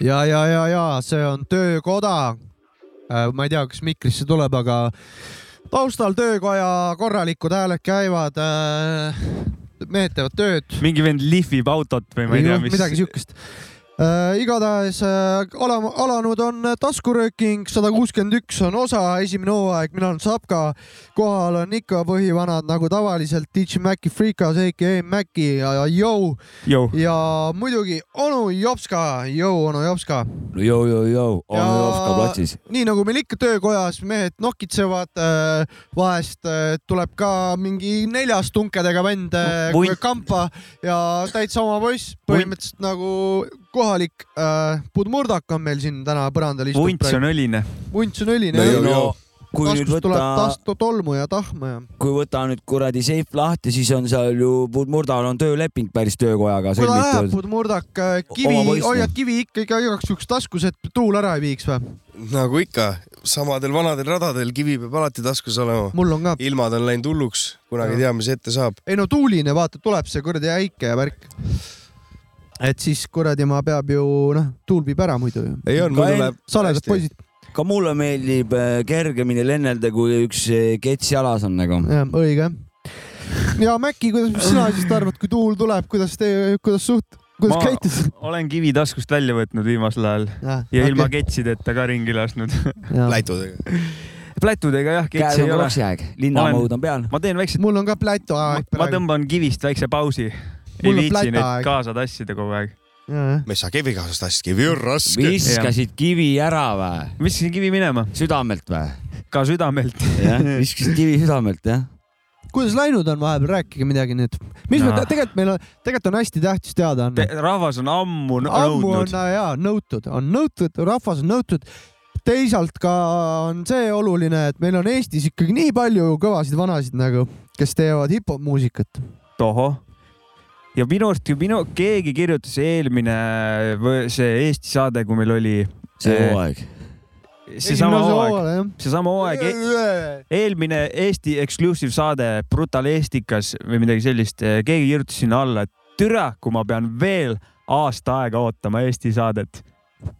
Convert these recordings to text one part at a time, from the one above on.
ja, ja, ja, ja see on Töökoda. ma ei tea, kas mikrisse tuleb, aga taustal töökoja korralikud hääled käivad. mehed teevad tööd. mingi vend lihvib autot või ma ei tea, mis. midagi siukest. Igatahes äh, ala- alanud on taskurööking, sada kuuskümmend üks on osa, esimene hooaeg, mina olen Sapka, kohal on ikka põhivanad nagu tavaliselt, DJ Maci Freekas, AKA Maci ja ja Joe. Ja muidugi onu Jopska, Joe onu Jopska. jõu-jõu-jõu, on Jovka platsis. nii nagu meil ikka töökojas mehed nokitsevad äh,, vahest äh, tuleb ka mingi neljas tunkedega vend äh, kampa ja täitsa oma poiss, põhimõtteliselt nagu kohalik äh, pudmurdak on meil siin täna põrandal istub. vunts on õline. vunts on õline no, jah. no kui nüüd taskust tuleb võtta, tastu tolmu ja tahma ja. kui võtta nüüd kuradi seif lahti, siis on seal ju Murdal on tööleping päris töökojaga sõlmitud. pudmurdak äh, kivi hoiad kivi ikka iga- igaks juhuks taskus, et tuul ära ei viiks või? nagu ikka, samadel vanadel radadel kivi peab alati taskus olema. mul on ka. ilmad on läinud hulluks, kunagi ei tea, mis ette saab. ei no tuuline, vaata, tuleb see kuradi äike ja värk. Et siis kuradi ma peab ju noh, tuul viib ära muidu ju. ei on, Ka mul tuleb. saledad poisid, ka mulle meeldib äh, kergemini lennelda, kui üks äh, kets jalas on nagu. jah, õige. ja Mäkki, kuidas, mis sina siis arvad, kui tuul tuleb, kuidas te, kuidas suht-, kuidas Ma- käitud? olen kivi taskust välja võtnud viimasel ajal ja ilma ketsideta ka ringi lasknud. läitudega. plätudega jah, käes ketsi on ei ole. kroksiaeg, linnamõud on peal. ma teen väikseid, mul on ka plätuaeg ma tõmban kivist väikse pausi. Ei viitsi neid kaasa tassida kogu aeg. messa kivi kaasas tassis, kivi on raske. viskasid kivi ära või? viskasin kivi minema, südamelt või? ka südamelt. jah, viskasid kivi südamelt jah. kuidas läinud on vahepeal, rääkige midagi nüüd. mis me Noh. tegelikult meil on, tegelikult on hästi tähtis teada anda. rahvas on ammu n- ammu on nõudnud. ja nõutud, on nõutud, rahvas on nõutud. teisalt ka on see oluline, et meil on Eestis ikkagi nii palju kõvasid vanasid nagu, kes teevad hip-hop muusikat. tohoh. Ja minu arust ju minu, keegi kirjutas eelmine see Eesti saade, kui meil oli see hooaeg. seesama hooaeg, seesama hooaeg, eelmine Eesti exclusive saade Brutal Eestikas või midagi sellist, keegi kirjutas sinna alla, et türa, kui ma pean veel aasta aega ootama Eesti saadet.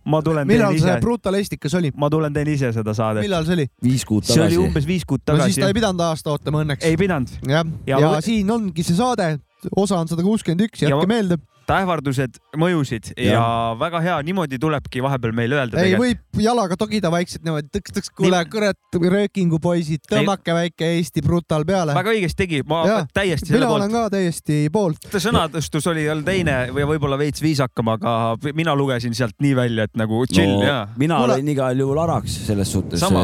ma tulen teen millal see ise, Brutal Estikas oli? ma tulen teen ise seda saadet. millal see oli? viis kuud see oli tagasi. umbes viis kuud no siis tagasi ta ei. pidanud aasta ootama õnneks. ei pidanud, jah, ja, Ja ja võ- siin ongi see saade, osa on sada kuuskümmend üks, Ja jätke võ- meelde. ähvardused mõjusid ja, ja väga hea, niimoodi tulebki vahepeal meil öelda. ei, võib jalaga togida vaikselt niimoodi tõks-tõks, kuule, kurat, röökingu poisid, tõmmake väike Eesti Brutal peale. väga õigesti tegi, ma Jaa. täiesti selle mina poolt olen. ka täiesti poolt. sõnastus oli jälle teine või võib-olla veits viisakam, aga mina lugesin sealt nii välja, et nagu chill no, ja. mina Kuule- olin igal juhul araks selles suhtes Sama.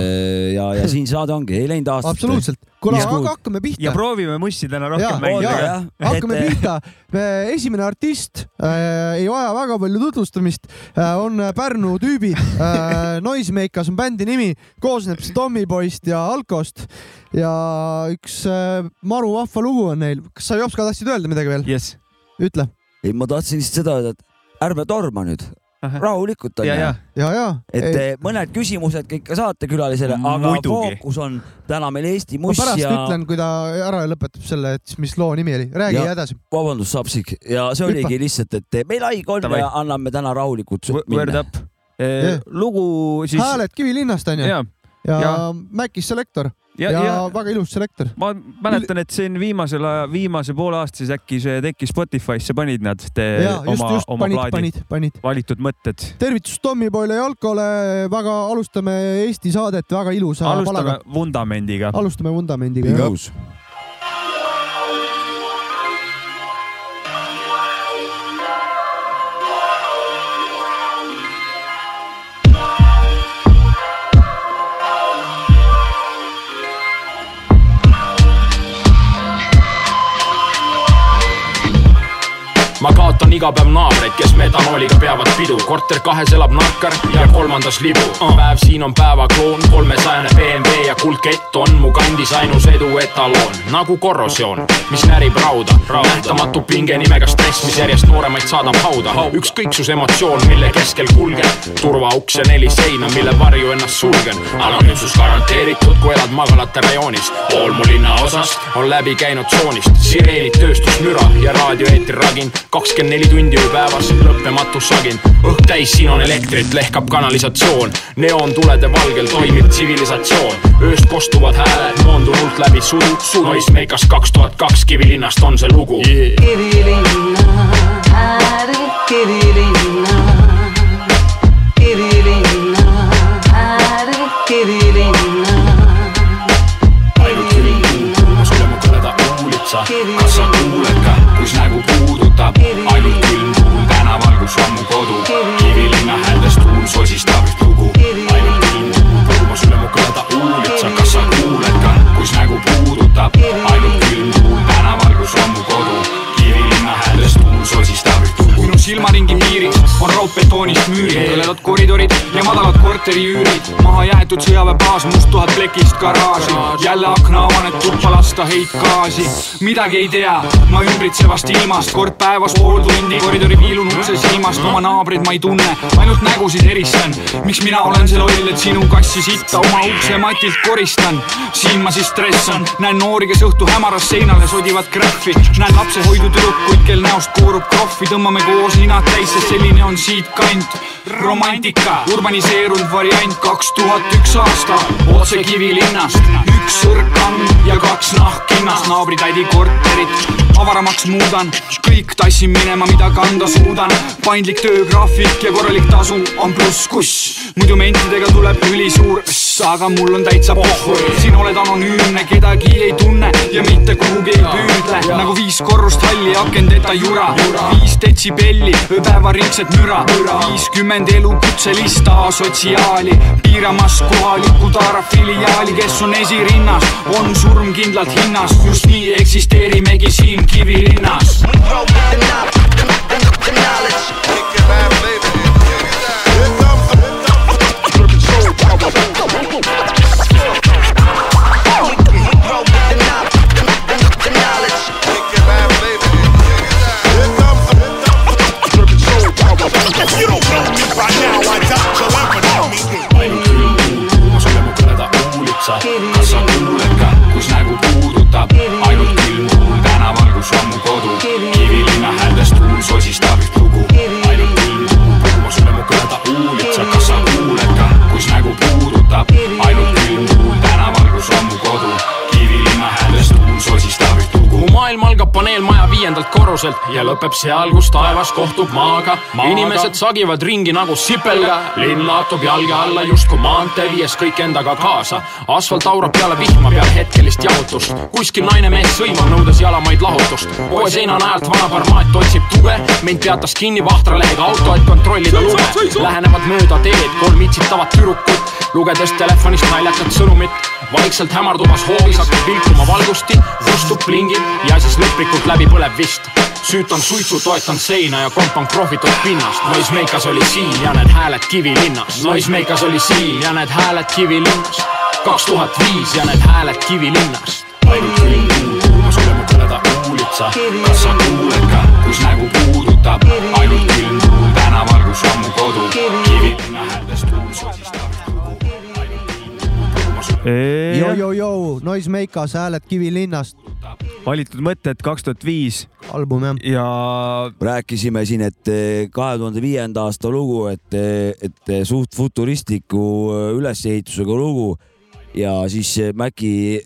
ja, ja siin saade ongi, ei läinud aastat. absoluutselt. kuule, aga hakkame ja pihta. proovime mussi täna rohkem mängida hakkame pihta. esimene artist äh, ei vaja väga palju tutvustamist äh,, on Pärnu tüübid äh,. Noisemakers on bändi nimi, koosneb see Tommyboyst ja Alkost ja üks äh, maru vahva lugu on neil. kas sa Jops ka tahtsid öelda midagi veel? jess. ütle. ei, ma tahtsin lihtsalt seda öelda, et ärme torma nüüd, rahulikult ja, ja onju. ja, ja. et eh, mõned küsimused ka ikka saatekülalisele, aga Muidugi. fookus on täna meil Eesti ma muss pärast ja ütlen, kui ta ära lõpetab selle, et mis loo nimi oli. räägi Ja- edasi. vabandust, Sapsik ja see Hüppa. oligi lihtsalt, et meil haig on Davai. ja anname täna rahulikult Word minna. up. Jah. lugu siis. hääled Kivilinnast onju ja, ja, ja- ja Macis Selector ja, ja, ja, väga ilus selektor. ma mäletan, et siin viimasel ajal, viimase poole aasta siis äkki see tekkis Spotify'sse panid nad te, ja just, oma, oma panid, plaadi, panid, panid. valitud mõtted. tervitus Tommyboyle ja Alkole, väga alustame Eesti saadet väga ilusa alustame palaga. vundamendiga. alustame vundamendiga. nõus. Ma kaotan iga päev naabreid, kes metanooliga peavad pidu. korter kahes elab narkar ja kolmandas libu. päev siin on päevakloon, kolmesajane BMW ja kuldkett on mu kandis ainus edu etaloon. nagu korrosioon, mis närib rauda. nähtamatu pinge nimega stress, mis järjest nooremaid saadab hauda. ükskõiksus emotsioon, mille keskel kulgen. turvauks ja neli seina, mille varju ennast sulgen. anonüümsus garanteeritud, kui elad magalate rajoonis. pool mu linnaosast on läbi käinud tsoonist. sireenid, tööstusmüra ja raadioeetri ragin kakskümmend neli tundi ööpäevas, lõppematu sagin, õhk täis, siin on elektrit, lehkab kanalisatsioon, neoontulede valgel toimib tsivilisatsioon, ööst kostuvad hääled moondunult läbi sudu, Noismeikas kaks tuhat kaks Kivilinnast on see lugu yeah.. Kivilinna, ääre Kivilinna, Kivilinna, ääre Kivilinna. ainult külm tuumas üle mu kõleda uulitsa, kas sa kuuled ka, kus nägu puudutab, kus on mu kodu, Kivilinna hääldes tuul sosistab lugu, ainult külm tuumas üle mu kõleda uulitsa, kas sa kuuled ka, kus nägu puudutab, silmaringi piiriks on raudbetoonist müürid, hõledad koridorid ja madalad korteriüürid, maha jäetud sõjaväebaas, must tuhat plekist garaaži, jälle akna avaneb tuppa lasta heitgaasi. midagi ei tea ma ümbritsevast ilmast, kord päevas pool tundi koridori viilun ukse silmast, oma naabreid ma ei tunne, ainult nägusid eristan. miks mina olen see loll, et sinu kassi sitta oma ukse matilt koristan, siin ma siis stressan, näen noori, kes õhtu hämaras seinale sodivad krähvi, näen lapsehoidu tüdrukuid, kel näost koorub krohvi, tõmbame koos ninad täis, sest selline on siitkant. romantika, urbaniseerunud variant, kaks tuhat üks aasta, otse Kivilinnast, üks sõrkang ja kaks nahkhinnast, naabritädi korterit avaramaks muudan, kõik tassin minema, mida kanda suudan, paindlik töögraafik ja korralik tasu on pluss kuss, muidu mentidega tuleb ülisuur aga mul on täitsa pohhu, siin oled anonüümne, kedagi ei tunne ja mitte kuhugi ei püüdle, nagu viis korrust halli akendeta jura, viis detsibelli ööpäevaringset müra, viiskümmend elukutselist asotsiaali, piiramas kohalikku Taara filiaali, kes on esirinnas, on surm kindlalt hinnas, just nii eksisteerimegi siin Kivilinnas. ainult korruselt ja lõpeb seal, kus taevas kohtub maaga, maaga.. inimesed sagivad ringi nagu sipelga, linn laotub jalge alla justkui maantee, viies kõik endaga kaasa. asfalt aurab peale vihma, peale hetkelist jahutust. kuskil naine mees sõimab, nõudes jalamaid lahutust. poe seina najalt vana farmaat otsib tuge, meid peatas kinni vahtralehega auto, et kontrollida luge. Lähenevad mööda teed kolm itsitavat tüdrukut, lugedes telefonist naljakat sõnumit. vaikselt hämarduvas hoovis hakkab vilkuma valgusti, kustub, plingib ja siis lõplikult läbi põleb vist. Süütan suitsu, toetan seina ja kompan krohvitud pinnast. Noismeikas oli siin ja need hääled Kivilinnas. Noismeikas oli siin ja need hääled Kivilinnas. kaks tuhat viis ja need hääled Kivilinnas. ainult külm tuul tuumas üle mu kõleda uulitsa, kas sa kuuled ka, kus nägu puudutab, ainult külm tuul tänaval, kus on mu kodu, Kivilinna hääldes tuul sosistab tuumas üle Jou-jou-jou, Noismeikas, hääled Kivilinnast, valitud mõtted kaks tuhat viis album jah. ja rääkisime siin, et eh, kahe tuhande viienda aasta lugu, et, et suht futuristliku eh, ülesehitusega lugu ja siis eh, Mäki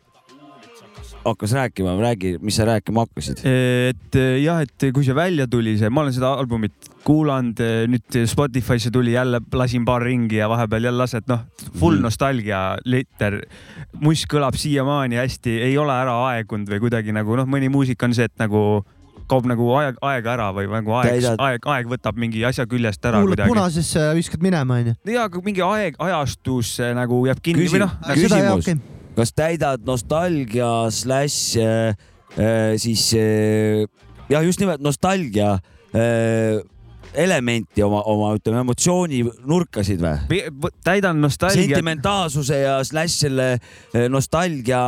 hakkas rääkima, räägi, mis sa rääkima hakkasid? et jah, et kui see välja tuli, see, ma olen seda albumit kuulanud, nüüd Spotify'sse tuli jälle, lasin paar ringi ja vahepeal jälle lased, noh, full Mhm. nostalgia liter. muss kõlab siiamaani hästi, ei ole ära aegunud või kuidagi nagu noh, mõni muusika on see, et nagu kaob nagu aeg, aega ära või nagu aeg aeg, aeg võtab mingi asja küljest ära kuulad kuidagi. punasesse ja viskad minema onju. ja aga mingi aeg, ajastus äh, nagu jääb kinni Küsi- või noh, Küsimus. Kas täidad nostalgia slaš äh, äh, siis äh, jah, just nimelt nostalgia elementi oma, oma ütleme emotsioonimurkasid või? täidan nostalgia. sentimentaalsuse ja slaš selle nostalgia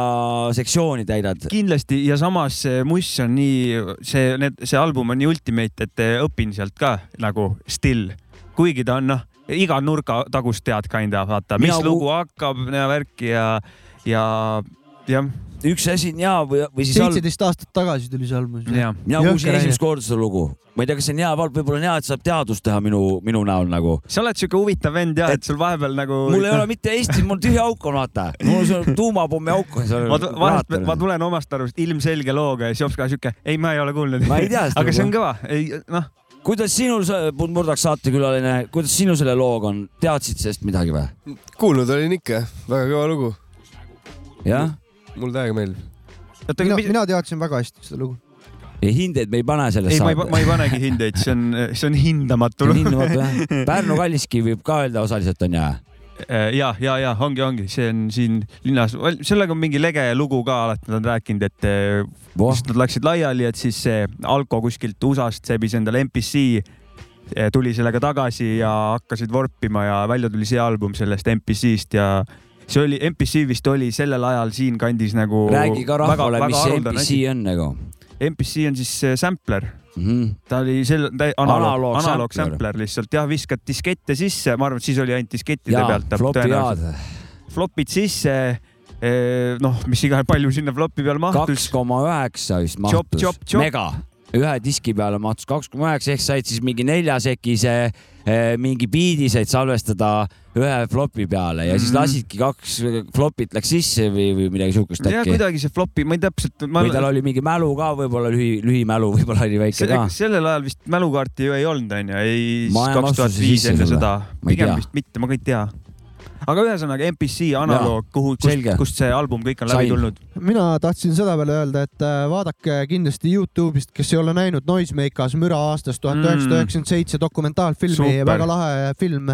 sektsiooni täidad. kindlasti ja samas see Muss on nii, see, need, see album on nii ultimate, et õpin sealt ka nagu still, kuigi ta on noh, iga nurga tagust tead kinda vaata, mis Mina lugu hakkab värki ja, ja jah, üks asi on hea või, või siis seitseteist aastat tagasi tuli see album. ja, mina kuulsin esimest korda seda lugu, ma ei tea, kas see on hea või halb, võib-olla on hea, et saab teadust teha minu, minu näol nagu. sa oled siuke huvitav vend ja, et sul vahepeal nagu. mul ei ole mitte Eestis, mul tühi auk on, vaata. mul on see tuumapommi auk on seal. ma vahest, ma tulen omast arust ilmselge looga ja siis Jops ka siuke, ei, ma ei ole kuulnud. Ma ei tea seda aga see on kõva, ei noh, kuidas sinul, Murdaks saatekülaline, kuidas sinu selle looga on, teadsid sellest midagi või? kuulnud olin ikka, väga kõva lugu, jah? mulle täiega meeldib. mina, mis, mina teadsin väga hästi seda lugu. hindeid me ei pane sellest ma ei, ma ei panegi hindeid, see on, see on hindamatu. Pärnu Kalliski võib ka öelda osaliselt on ju. ja, ja, ja ongi, ongi, see on siin linnas, sellega on mingi lege lugu ka alati nad on rääkinud, et just nad läksid laiali, et siis see Alko kuskilt USA-st sebis endale MPC, tuli sellega tagasi ja hakkasid vorpima ja välja tuli see album sellest MPC-st ja see oli, MPC vist oli sellel ajal siinkandis nagu. räägi ka rahvale, mis see MPC on nagu MPC on siis eh, sampler mm. -hmm. ta oli sel-, analoog, Analoog sampler. lihtsalt jah, viskad diskette sisse, ma arvan, et siis oli ainult diskettide ja pealt. flopi head. flopid sisse, noh, mis iganes, palju sinna flopi peal kaks mahtus. koma üheksa vist mahtus mega, ühe diski peale mahtus kaks koma üheksa ehk said siis mingi neljasekise eh, mingi biidi said salvestada ühe flopi peale ja siis Mhm. lasidki kaks flopit läks sisse või, või midagi siukest ja äkki. kuidagi see flopi, ma ei täpselt, ma või tal oli mingi mälu ka võib-olla lühi, lühimälu võib-olla oli väike ka. sellel ajal vist mälukaarti ju ei olnud, onju, ei kaks tuhat viis enne seda, pigem vist mitte, ma ka ei tea. Aga ühesõnaga MPC analoog, kuhu, kust, kust see album kõik on läbi Sain. tulnud. mina tahtsin seda veel öelda, et äh, vaadake kindlasti Youtube'ist, kes ei ole näinud Noisemakers müra aastast tuhat üheksasada üheksakümmend seitse dokumentaalfilmi, väga lahe film,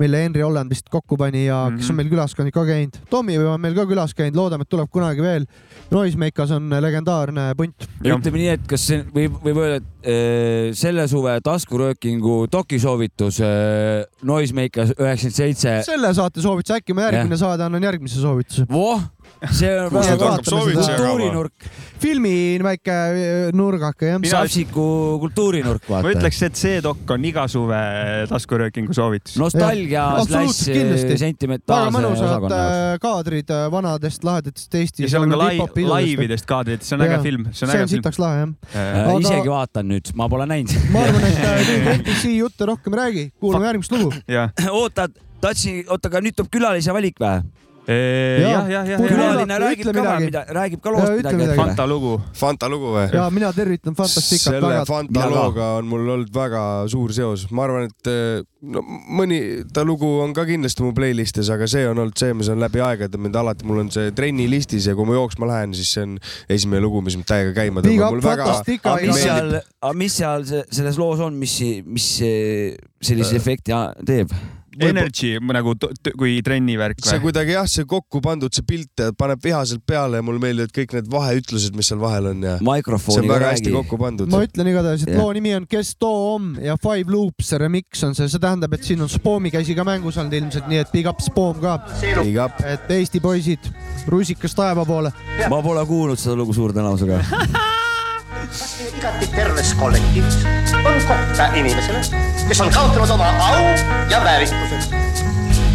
mille Henri Holland vist kokku pani ja kes on meil külas ka käinud. Tommy on meil ka külas käinud, loodame, et tuleb kunagi veel. Noisemakers on legendaarne punt. ütleme nii, et kas see võib, võib öelda, et äh, selle suve taskuröökingu dokisoovitus äh, Noisemaker üheksakümmend seitse. selle saate soovituse, äkki ma järgmine saade annan järgmise soovituse. voh, see on väga kultuurinurk, filmi väike äh, nurgake jah. Sapsiku kultuurinurk, ma vaata. ütleks, et see dok on iga suve taskuröökingu soovitus. nostalgia väga sentimentaalse osakonna jaoks. äh, kaadrid äh, vanadest lahedatest Eesti. ja seal on ka lai-, laividest kaadrid, see on äge film, see on sitaks lahe jah. Äh, Aga- isegi vaatan nüüd, ma pole näinud. ma arvan, et äh, nüüd NPC jutte rohkem ei räägi, kuulame järgmist lugu. jah, oota, tahtsin, oota, aga nüüd tuleb külalise valik või? jah, jah, jah, külaline räägib ka midagi. mida, räägib ka loost midagi. midagi. Fanta lugu. Fanta lugu või? ja mina tervitan Fantasticat selle väga. Fanta Mina ka. looga on mul olnud väga suur seos, ma arvan, et eh, no mõni ta lugu on ka kindlasti mu playlist'is, aga see on olnud see, mis on läbi aegade mind alati, mul on see trennilistis ja kui ma jooksma lähen, siis see on esimene lugu, mis mind täiega käima tõmbab. väga, aga mis seal, aga mis seal se- selles loos on, mis, mis sellise efekti a- teeb? Energy nagu, kui trennivärk see või? kuidagi jah, see kokku pandud, see pilt paneb vihaselt peale ja mulle meeldivad kõik need vaheütlused, mis seal vahel on ja see on väga hästi räägi. kokku pandud. ma ütlen igatahes, et Jah. loo nimi on Kes too om ja Five Loops remix on see, see tähendab, et siin on Spoomi käsi ka mängus olnud ilmselt, nii et big up Spoom ka, et Eesti poisid, rusikas taeva poole. ma pole kuulnud seda lugu suure tõenäosusega. igati terves kollektiivis on kohta inimesele, kes on kaotanud oma au ja väärikuse.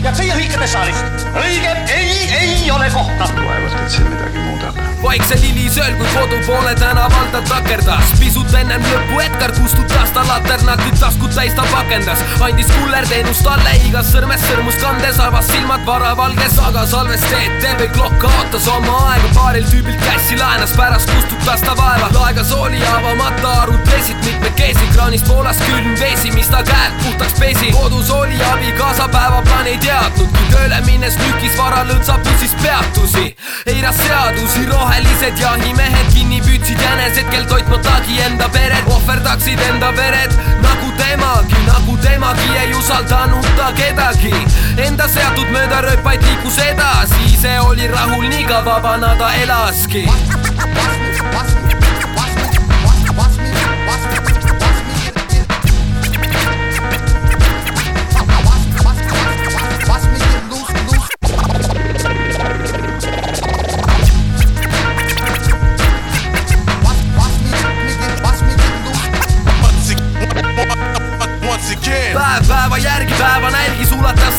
Ja teie hõikate saalist, õige, ei, ei ole kohta. vaevalt, et see midagi muudab. vaiksel hilisööl, kui kodu poole tänaval ta takerdas, pisut ennem lõppu Edgar kustutas ta laternat, nüüd taskud täis ta pakendas, andis kullerteenust talle igas sõrmes sõrmust kandes, avas silmad varavalges, aga salvesteed TV klokk kaotas oma aega, paaril tüübilt kässi laenas, pärast kustutas ta vaeva, laegas oli avamata, arutlesid mitmekesi, kraanist voolas külm vesi, mis ta käed puhtaks pesi, kodus oli abikaasa päevaplaani ei teadnud, kui tööle minnes lükis vara lõõtsapussis peatusi, eiras seadusi, rohelised jahimehed kinni püüdsid jänesed, kel toitmatagi enda peret, ohverdaksid enda vered nagu temagi, nagu temagi ei usaldanud ta kedagi. Enda seatud mööda rööpaid liikus edasi, ise oli rahul nii kaua vana ta elaski.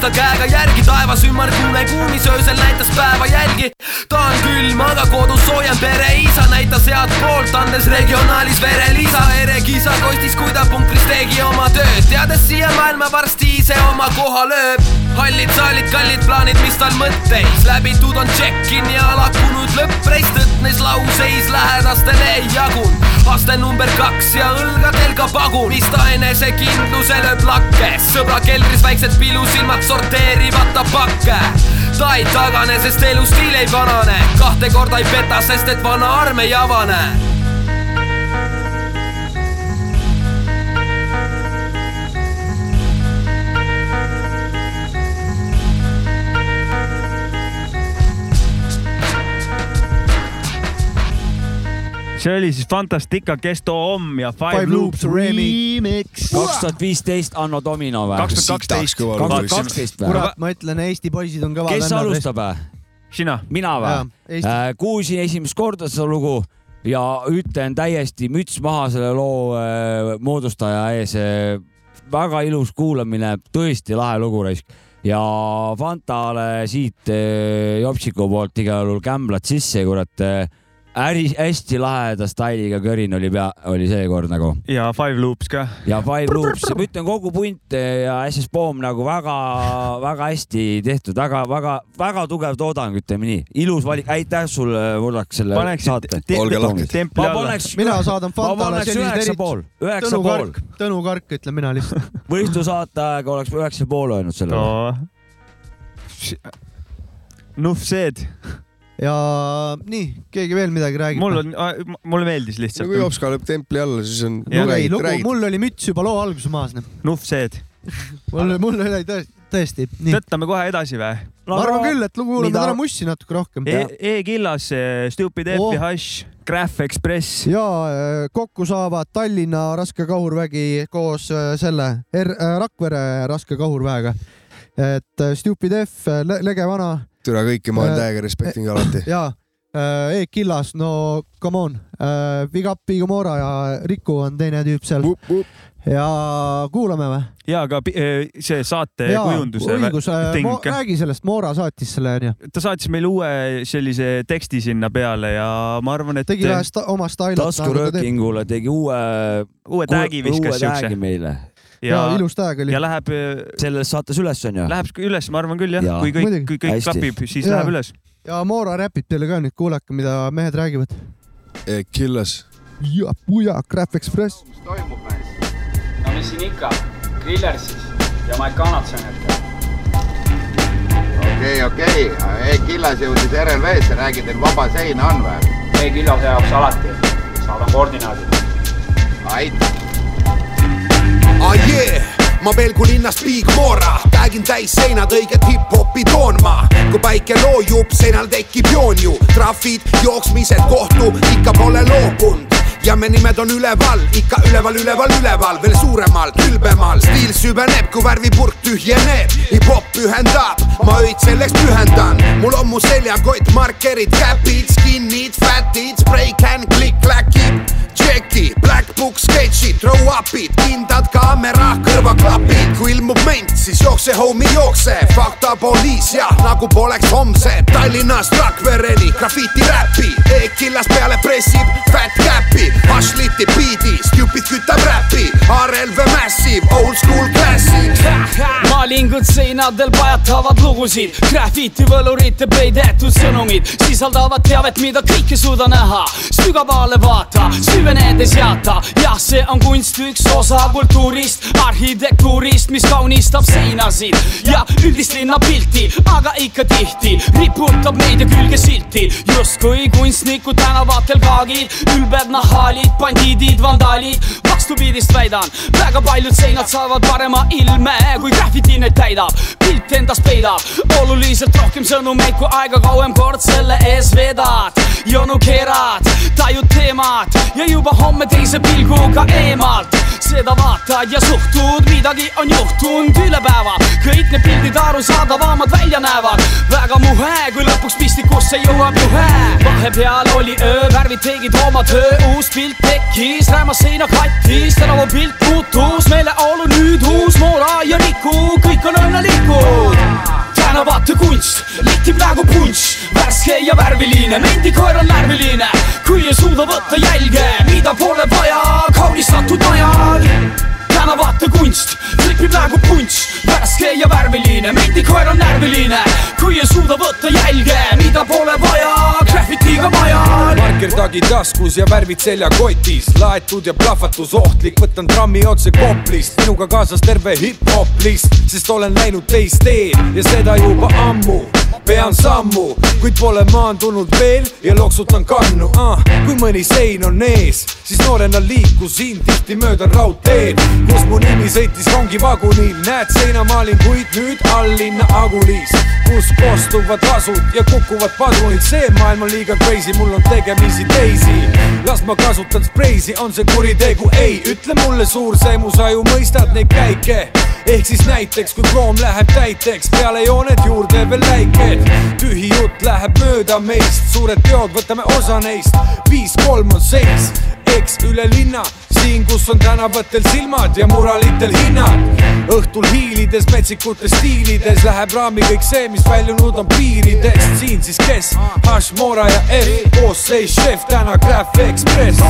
päev päeva järgi päeva nälgi sulatas ta käega järgi, taevas ümmargune kuumis öösel näitas päeva jälgi. ta on külm, aga kodus soojem pereisa näitas head poolt, andes regionaalis verelisa. ere kisa kostis, kui ta punkris tegi oma tööd, teades siia maailma varsti ise oma koha lööb. hallid saalid, kallid plaanid, mis tal mõtteis, läbitud on check-in ja lakkunud lõppreis, tõtnes lauseis lähedastele ei jagunud. aste number kaks ja õlgadel ka pagun, mis ta enesekindluse lööb lakke. sõbra keldris väiksed pilusilmad sorteerivad ta pakke. ta ei tagane, sest elustiil ei vanane, kahte korda ei peta, sest et vana arm ei avane see oli siis Fantastica Kesto Om ja Five, Five Loops Loops remix. kaks tuhat viisteist Anno Domino või? kaks tuhat kaksteist. kaks tuhat kaksteist või? kurat, ma ütlen, Eesti poisid on kõvad kes alustab? sina. mina või? Eesti. kuulsin esimest korda seda lugu ja ütlen täiesti müts maha selle loo äh, moodustaja ees. väga ilus kuulamine, tõesti lahe lugu raisk ja Fantale siit äh, Jopsiku poolt igal juhul kämblad sisse, kurat äh, äri, hästi laheda stailiga kõrin oli pea, oli seekord nagu ja Five Loops ka. ja Five Loops, ma ütlen kogu punt ja SS Bomb nagu väga-väga hästi tehtud, väga-väga-väga tugev toodang, ütleme nii. ilus valik, aitäh sulle, Urdak, selle paneks saate. Olge lahked. ma paneks, mina saadan Fantale üheksa erit- pool, üheksa Tõnu pool. Kark, Tõnu Kark ütlen mina lihtsalt. võistlusaatajaga oleks üheksa pool öelnud sellele. Nuff seed, ja nii, keegi veel midagi räägib? mul on, mulle meeldis no kui lihtsalt. Jopska lööb templi alla, siis on. Mul oli müts juba loo alguses maas, noh. Nuff seed. mul, mul oli tõesti, tõesti, nii. tõttame kohe edasi või? ma arvan küll, et lugu kuulame mida- täna mussi natuke rohkem. E- E-Killas, Stupid F Oh. Hush, Graph Express. ja äh, kokku saavad Tallinna raskekahurvägi koos äh, selle R äh, Rakvere raskekahurväega. et äh, Stupid F, lege vana türa kõiki ma olen Äh, täiega respekting alati. ja äh, E-Killas, no come on äh,, Big Up Big Mora ja Riku on teine tüüp seal ja kuulame või? ja eh, see saate kujunduse õigus, ting. räägi sellest, Moora saatis selle onju. ta saatis meile uue sellise teksti sinna peale ja ma arvan, et tegi vähe sta oma stailat. taskuröökingule tegi uue, uue tag'i viskas siukse meile. Ja ja, ilus tag oli ja. läheb, selles saates üles on ju? läheb üles, ma arvan küll jah Jaa. kui kõik kui kõik Hästi. klapib, siis Jaa. läheb üles. ja Moora räpib teile ka nüüd, kuulake, mida mehed räägivad. Killas. ja puja, Graph Express. toimub mees? no mis siin ikka, Griller siis ja Mike Kanatson hetkel. okei, okei, E-Killas jõudis RLV-sse, räägi, teil vaba seina on või? E-Killase jaoks alati, saadan koordinaadid. aitäh. Ah yeah. ma pelgu linnast Big Mora, tagin täis seinad, õiget hip-hopi toon ma. kui päike loojub, seinal tekib joon ju, trahvid, jooksmised kohtu, ikka pole loobunud ja me nimed on üleval, ikka üleval, üleval, üleval, veel suuremal, ülbemal, stiil süveneb, kui värvipurk tühjeneb, hip-hop ühendab, ma öid selleks pühendan, mul on mu seljakott, markerid, käpid, skinnid, fatid, spreican, klikk-kläkib, tšeki, black book sketšid, throw up'id, kindad, kaamera, kõrvaklapid, kui ilmub ment, siis jookse, homie, jookse, fakta poliis ja nagu poleks homse, Tallinnast Rakvereni graffiti räpi, E-killas peale pressib, fat käpi, Ashliti biidi, stupid kütab räpi, RLV Massive, old school classic. maalingud seinadel pajatavad lugusid, graffiti võlurite peidetud sõnumid sisaldavad teavet, mida kõik ei suuda näha. sügavale vaata, süvenedes jaata, jah, see on kunst, üks osa kultuurist, arhitektuurist, mis kaunistab seinasid. Ja üldist linnapilti, aga ikka tihti riputab meedia külge silti, justkui kunstnikud tänavatel kaagid, ülbed nahaalid, bandiidid, vandaalid, vastupidist väidan, väga paljud seinad saavad parema ilme, kui graffiti neid täidab, pilt endas peidab oluliselt rohkem sõnumeid, kui aega kauem kord selle ees vedad, jonu keerad, tajud teemat ja juba homme teise pilguga eemalt seda vaatad ja suhtud, midagi on juhtunud üle päeva. kõik need pildid arusaadavamad välja näevad, väga muhe, kui lõpuks pistikusse jõuab juhe. vahepeal oli öö, värvid tegid oma töö, uus pilt tekkis, rämas seina kattis, tänavapilt ja värviline, mendikoer on närviline, kui ei suuda võtta jälge, mida pole vaja kaunistatud najal. tänavate kunst, flipib nagu punš, värske ja värviline, mendikoer on närviline, kui ei suuda võtta jälge, mida pole vaja graffitiga majal. Markertagi taskus ja värvid seljakotis, laetud ja plahvatus ohtlik, võtan trammi otse Koplist, minuga kaasas terve hip-hop list, sest olen läinud teist teed ja seda juba ammu. Pean sammu, kuid pole maandunud veel ja loksutan kannu. Ah,. kui mõni sein on ees, siis noorena liikusin tihti mööda raudteed, kus mu nimi sõitis rongivagunil, näed seinamaalinguid nüüd all linna Agulis, kus kostuvad asud ja kukuvad padrunid, see maailm on liiga crazy, mul on tegemisi teisi. las ma kasutan spreisi, on see kuritegu, ei, ütle mulle suur see mu saju, mõistad neid käike. Ehk siis näiteks, kui kroom läheb täiteks, peale jooned juurde veel läiked. tühi jutt läheb mööda meist, suured teod, võtame osa neist, viis-kolm on seis, eks üle linna, siin, kus on tänavatel silmad ja muralitel hinnad. õhtul hiilides metsikutes stiilides läheb raami kõik see, mis väljunud on piiridest, siin siis kes, Hush, Mora ja F, koosseis šef, täna Graph Express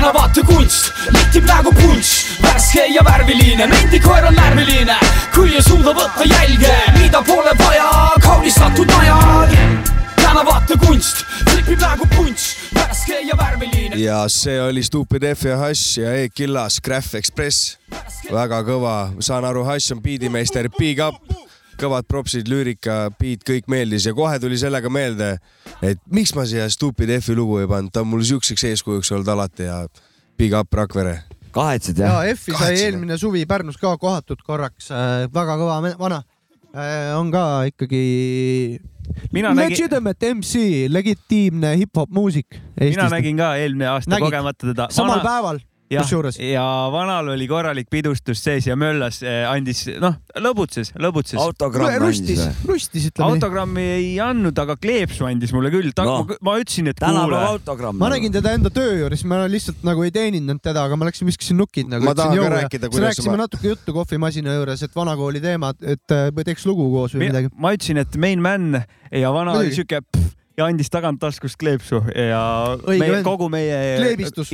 tänavate kunst, litib nagu punš, värske ja värviline, mendikoer on närviline, kui ei suuda võtta jälge, mida pole vaja kaunistatud najal. Tänavate kunst, flipib nagu punš, värske ja värviline. ja see oli Stupid F ja Hash ja E-Killas Graph Express. väga kõva, saan aru, Hash on biidimeister, big up, kõvad propsid, lüürika, beat, kõik meeldis ja kohe tuli sellega meelde, et miks ma siia Stupid F-i lugu ei pannud, ta on mul siukseks eeskujuks olnud alati ja big up Rakvere. kahetsed ja F-i sai eelmine suvi Pärnus ka kohatud korraks, väga kõva vana. on ka ikkagi Mina nägin- legitimate MC, legitiimne hip-hop muusik. mina nägin ka eelmine aasta Nägid? kogemata teda. samal päeval jah, kusjuures. ja vanal oli korralik pidustus sees ja möllas, andis, noh, lõbutses, lõbutses. rustis, rustis ütleme nii. autogrammi ei andnud, aga kleepsu andis mulle küll. No. ma, ma ütlesin, et kuule. ma nägin teda enda töö juures, ma lihtsalt nagu ei teeninud teda, aga ma läksin viskasin nukid nagu. Ma tahan ka rääkida, kuidas rääkisime ma- natuke juttu kohvimasina juures, et vanakooli teemad, et äh, teeks lugu koos või midagi. ma ütlesin, et main man ja vana oli siuke ja andis tagant-taskust kleepsu ja meie, kogu meie Kleebistus.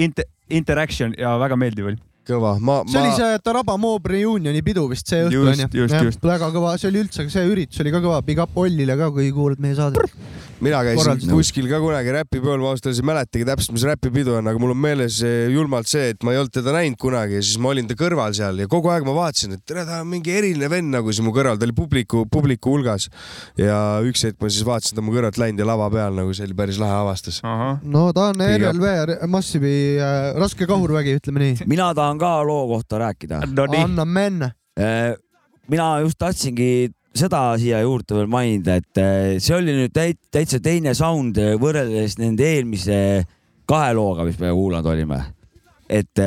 Inter, interaction ja väga meeldiv oli. kõva, ma, see oli ma, see Taraba Moob reunioni pidu vist see õhtu Just, onju väga kõva, see oli üldse, see üritus oli ka kõva, Big up Ollile ka, kui kuulad meie saadet. mina käisin kuskil ka kunagi räpipeol, ma ausalt öeldes ei mäletagi täpselt, mis räpipidu on, aga mul on meeles eh, julmalt see, et ma ei olnud teda näinud kunagi ja siis ma olin ta kõrval seal ja kogu aeg ma vaatasin, et tere, ta on mingi eriline vend nagu siin mu kõrval, ta oli publiku, publiku hulgas. ja üks hetk ma siis vaatasin ta mu kõrvalt läinud ja lava peal nagu see oli päris lahe avastus. no ta on Big up. RLV Massivi äh, raske kahurvägi, ütleme nii. mina tahan ka loo kohta rääkida. no anna menne. mina just tahtsingi seda siia juurde veel mainida, et eh, see oli nüüd täit- täitsa teine sound eh, võrreldes nende eelmise kahe looga, mis me kuulanud olime. et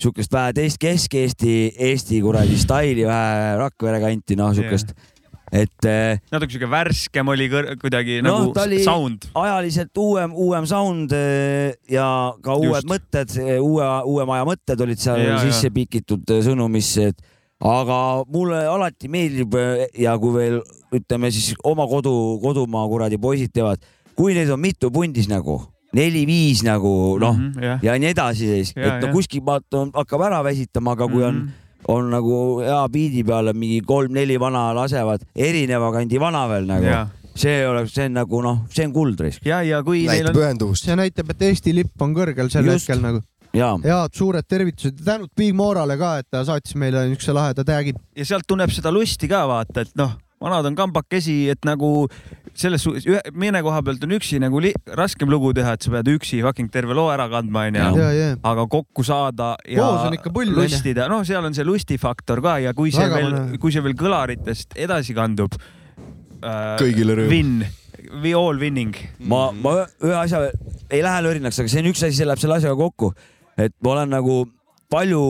sihukest vähe teist Kesk-Eesti, Eesti kuradi staili vähe Rakvere kanti, noh sihukest, et eh, natuke siuke värskem oli kuidagi Noh, nagu oli- sound. ajaliselt uuem, uuem sound eh, ja ka uued Just. mõtted, uue, uue maja mõtted olid seal Ja, sisse pikitud eh, sõnumisse, et aga mulle alati meeldib ja kui veel ütleme siis oma kodu, kodumaa kuradi poisid teevad, kui neid on mitu pundis nagu, neli-viis nagu noh mm Mhm, -hmm, jah. ja nii edasi siis, et no ja. kuskil vaata on- hakkab ära väsitama, aga kui on Mhm. on nagu hea biidi peal on mingi kolm-neli vana lasevad, erineva kandi vana veel nagu Jaa. see oleks, see on nagu noh, see on kuld risk. ja, ja kui neil näitab on, ühenduvust. see näitab, et Eesti lipp on kõrgel sel Just. hetkel nagu. ja, head suured tervitused ja tänud Big Morale ka, et ta saatis meile niisuguse laheda tag'i. ja sealt tunneb seda lusti ka vaata, et noh, vanad on kambakesi, et nagu selles suhtes, mõne koha pealt on üksi nagu li- raskem lugu teha, et sa pead üksi fucking terve loo ära kandma, onju. aga kokku saada ja Koos on ikka pull, lustida, noh, seal on see lustifaktor ka ja kui see Väga veel kui see veel kõlaritest edasi kandub äh,. Kõigile rõõm. Win, we all winning. ma, ma ühe asja, ei lähe lörinaks, aga see on üks asi, see läheb selle asjaga kokku, et ma olen nagu palju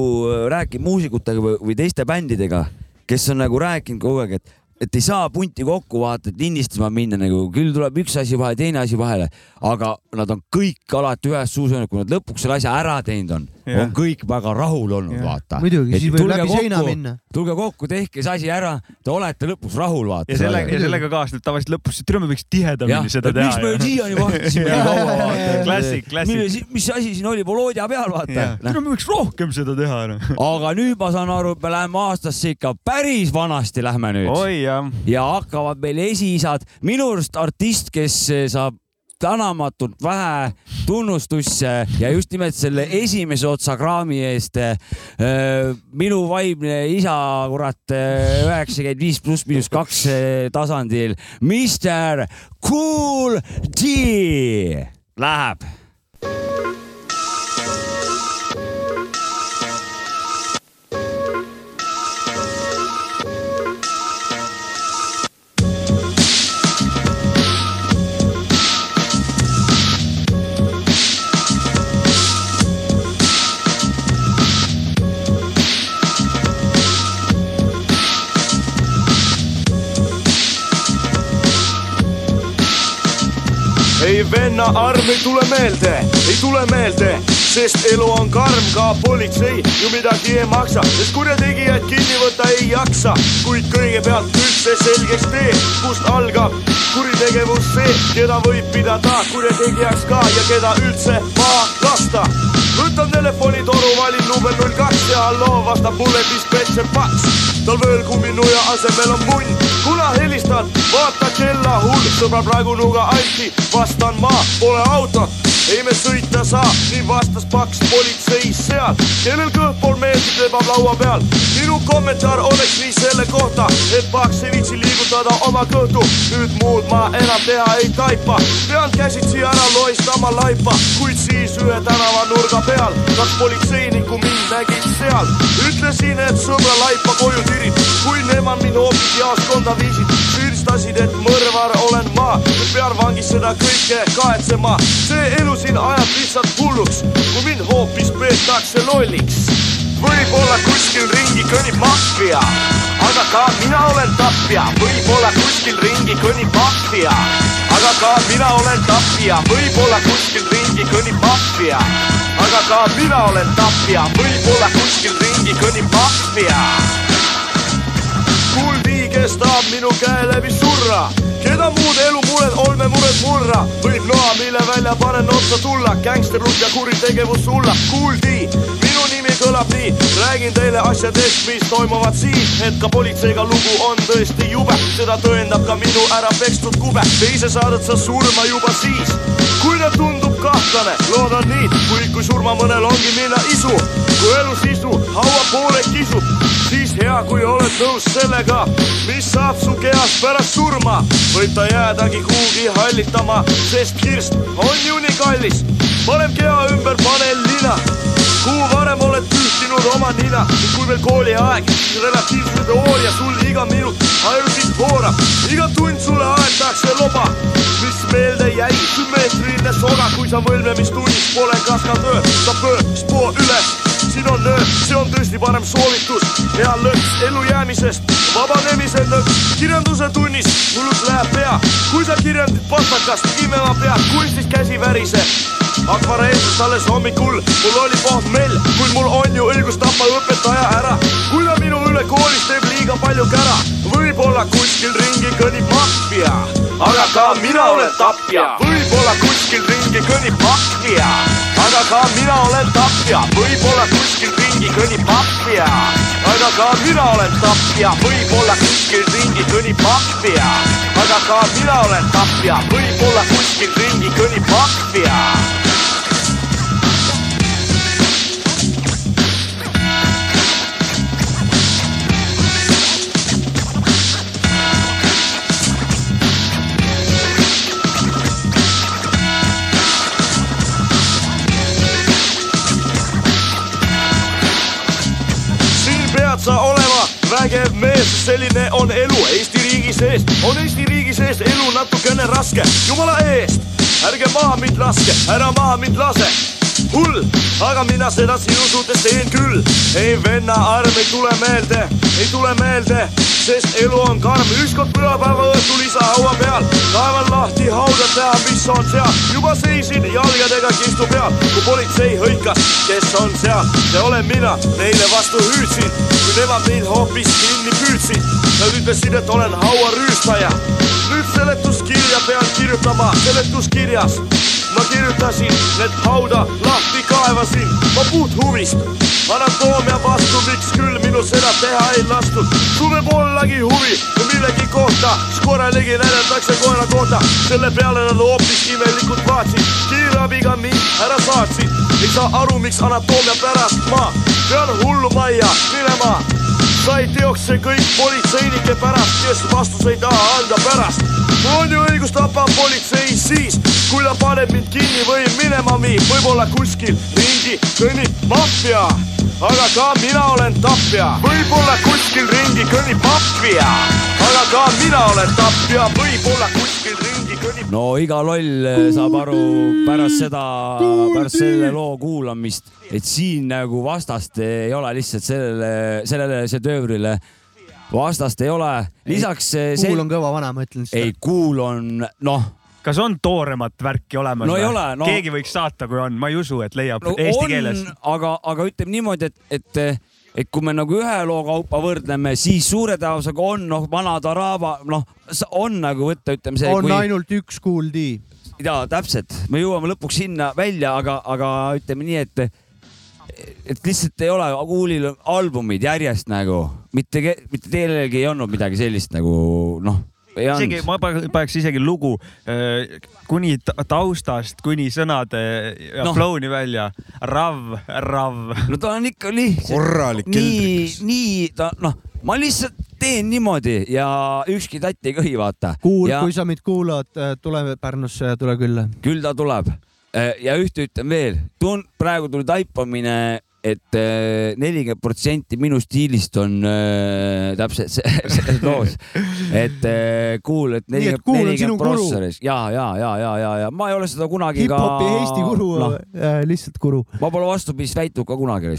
rääkinud muusikutega või, või teiste bändidega, kes on nagu rääkinud kogu aeg, et, et ei saa punti kokku vaata, et lindistama minna nagu, küll tuleb üks asi vahele, teine asi vahele, aga nad on kõik alati ühes suus öelnud, kui nad lõpuks selle asja ära teinud on, on kõik väga rahul olnud, vaata. Muidugi, siis võib läbi seina minna. tulge kokku, tehke see asi ära, te olete lõpuks rahul, vaata. ja sellega, ja sellega kaasneb tavaliselt lõpus, et türa me võiks tihedamini seda teha. miks me siiani vahetasime nii kaua, vaata. Klassik, klassik. mis asi siin oli, Volodja peal, vaata. türa me võiks rohkem seda teha. aga nüüd ma saan aru, et me läheme aastasse ikka päris vanasti lähme nüüd. oi jah. ja hakkavad meil esiisad, minu arust artist, kes saab tänamatult vähe tunnustusse ja just nimelt selle esimese otsa kraami eest. minu vaimne isa, kurat, üheksakümmend viis pluss miinus kaks eh, tasandil, Mr Cool D läheb venna arm ei tule meelde, ei tule meelde, sest elu on karm, ka politsei ju midagi ei maksa, sest kurjategijaid kinni võtta ei jaksa, kuid kõigepealt üldse selgeks tee, kust algab kuritegevus see, keda võib pidada kurjategijaks ka ja keda üldse maha lasta. võtan telefonitoru, valin number null kaks ja halloo, vastab mulle dispetšer Paks. tal vöölkumminuia asemel on munn, kuna helistad, vaata kella hull, sõbra praegu nuga anti, vastan ma, pole autot, ei me sõita saa, nii vastas Paks politseis seal, kellel kõhpool meeldib lebab laua peal. minu kommentaar oleks nii selle kohta, et Paks ei viitsi liigutada oma kõhtu, nüüd muud ma enam teha ei taipa, pean käsitsi ära loistama laipa, kuid siis ühe tänavanurga peal. Kaks politseinikku mind nägid seal, ütlesin, et sõbra laipa koju tirib, kui nemad mind hoopis jaoskonda viisid, süüdistasid, et mõrvar olen ma, pean vangis seda kõike kahetsema, see elu siin ajab lihtsalt hulluks, kui mind hoopis peetakse lolliks. võib-olla kuskil ringi kõnnib maffia, aga ka mina olen tapja, võib-olla kuskil ringi kõnnib maffia, aga ka mina olen tapja, võib-olla kuskil ringi kõnnib maffia, aga ka mina olen tapja, võib-olla kuskil ringi kõnnib maffia kes tahab minu käe läbi surra, keda muud elumured, olmemured murra, võib noa, mille välja panen otsa tulla, gängsterlus ja kuritegevus hullab, kuuldi, minu nimi kõlab nii, räägin teile asjadest, mis toimuvad siin, et ka politseiga lugu on tõesti jube, seda tõendab ka minu ära pekstud kube, teise saadad sa surma juba siis, kui ta tundub kahtlane, loodan nii, kui surma mõnel ongi minna isu, kui elu sisu haua poole kisub, siis hea, kui oled nõus sellega, mis saab su kehast pärast surma, võib ta jäädagi kuhugi hallitama, sest kirst on ju nii kallis, paneb keha ümber, pane lina, kuhu varem oled pühkinud oma nina, kui veel kooliaeg, relatiivse teooria sul iga minut ajusid voorab, iga tund sulle aetakse loba, mis meelde jäi, sümmeetriline soga, kui sa võlmemistunnis pole kaskadöör, sa pöör spoo üles. Siin on nöör, see on tõesti parem soovitus, hea lõks ellujäämisest, vabanemise lõks, kirjanduse tunnis. Hullult läheb pea, kui sa kirjandid pastakast, imema pead, kunstis käsi väriseb. akvareelses alles hommikul, mul oli pohmell, kuid mul on ju õigus tappa õpetaja ära, kui ta minu üle koolis teeb liiga palju kära, võib-olla kuskil ringi kõnnib maffia, aga ka mina olen tapja, võib-olla kuskil ringi kõnnib maffia, aga ka mina olen tapja, võib-olla kuskil ringi kõnnib maffia, aga ka mina olen tapja, võib-olla kuskil ringi kõnnib maffia, aga ka mina olen tapja, võib-olla kuskil ringi kõnnib maffia pead sa olema vägev mees, selline on elu Eesti riigi sees, on Eesti riigi sees elu natukene raske, jumala eest, ärge maha mind laske, ära maha mind lase, hull, aga mina sedasi usudes teen küll. ei venna arm ei tule meelde, ei tule meelde, sest elu on karm, ükskord pühapäeva õhtul isa haua peal, kaevan lahti haudad näha, mis on seal, juba seisin jalgadega kistu peal, kui politsei hõikas, kes on seal, see olen mina, neile vastu hüüdsin, kui nemad mind hoopis kinni püüdsid. Nad ütlesid, et olen hauarüüstaja. nüüd seletuskirja pean kirjutama, seletuskirjas ma kirjutasin, need hauda lahti kaevasin, ma puht huvist. anatoomia vastu, miks küll minu seda teha ei lastud. sul võib ollagi huvi millegi kohta, siis korralegi näidatakse koera kohta. selle peale nad hoopis imelikult vaatasid, kiirabiga mind ära saatsid. ei saa aru, miks anatoomia pärast ma pean hullumajja minema sai teoks see kõik politseinike pärast, kes vastust ei taha anda pärast. On ju õigus tappa politsei siis, kui ta paneb mind kinni või minema viib, võib-olla kuskil ringi kõnnib maffia, aga ka mina olen tapja. võib-olla kuskil ringi kõnnib maffia, aga ka mina olen tapja, võib-olla kuskil ringi kõnnib no iga loll eh, saab aru pärast seda, pärast selle loo kuulamist, et siin nagu vastast ei ole lihtsalt sellele, sellele šedöövrile vastast ei ole. lisaks. kuul on kõva vana, ma ütlen seda. ei, kuul on noh, kas on tooremat värki olemas No ei või? ole, no- keegi võiks saata, kui on, ma ei usu, et leiab no eesti on keeles., aga, aga ütleme niimoodi, et, et, et kui me nagu ühe loo kaupa võrdleme, siis suure tõenäosusega on noh, vana Tarava, noh, on nagu võtta, ütleme see. on kui... ainult üks Kool D. ja täpselt, me jõuame lõpuks sinna välja, aga, aga ütleme nii, et et lihtsalt ei ole Kuulil albumid järjest nagu, mitte, mitte kellelgi ei olnud midagi sellist nagu noh, ei isegi ma pa- paneks isegi lugu äh, kuni ta- taustast kuni sõnade ja no. flow'ni välja. Rav, rav. no ta on ikka lihtsalt Korralik nii, nii ta noh, ma lihtsalt teen niimoodi ja ükski tatt ei köhi, vaata. kuul, ja kui sa meid kuulad, tule Pärnusse ja tule külla. küll ta tuleb. Ja ühte ütlen veel, tun-, praegu tuli taipamine, et nelikümmend protsenti minu stiilist on äh, täpselt selles loos. et äh, kuul, et nelikümmend, prosessoris ja, ja, ja, ja, ja, ja ma ei ole seda kunagi ka. hip-hopi Eesti guru noh, äh,, lihtsalt guru. ma pole vastupidist väitnud ka kunagi.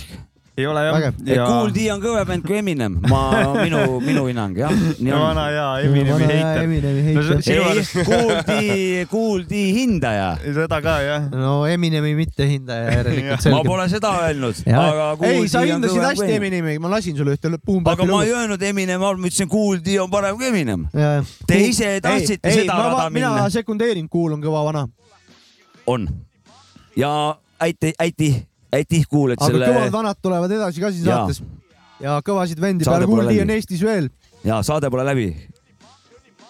Ei ole jah et Kool D on kõvem bänd kui Eminem, ma, minu, minu hinnang jah. no vana hea Eminemi heiter. Eminemi heiter. ei Kool D, Kool D hindaja. seda ka jah. no Eminemi mittehindaja järelikult ma pole seda öelnud, aga Kool ei, sa D on hindasid kõvem hästi kui Eminemi, ma lasin sulle ühte aga Boombapi ma ei. öelnud Eminem, ma ütlesin, Kool D on parem kui Eminem. Te ise ei, tahtsite ei, seda ma va- rada minna. mina sekundeerin, Kuul on kõva vana. on. ja aitäh, aitäh, aitäh, kuul, et aga selle kõvad vanad tulevad edasi ka siin Jaa. saates. ja kõvasid vendi Saade peale pole Kuul D läbi. on Eestis veel. ja saade pole läbi.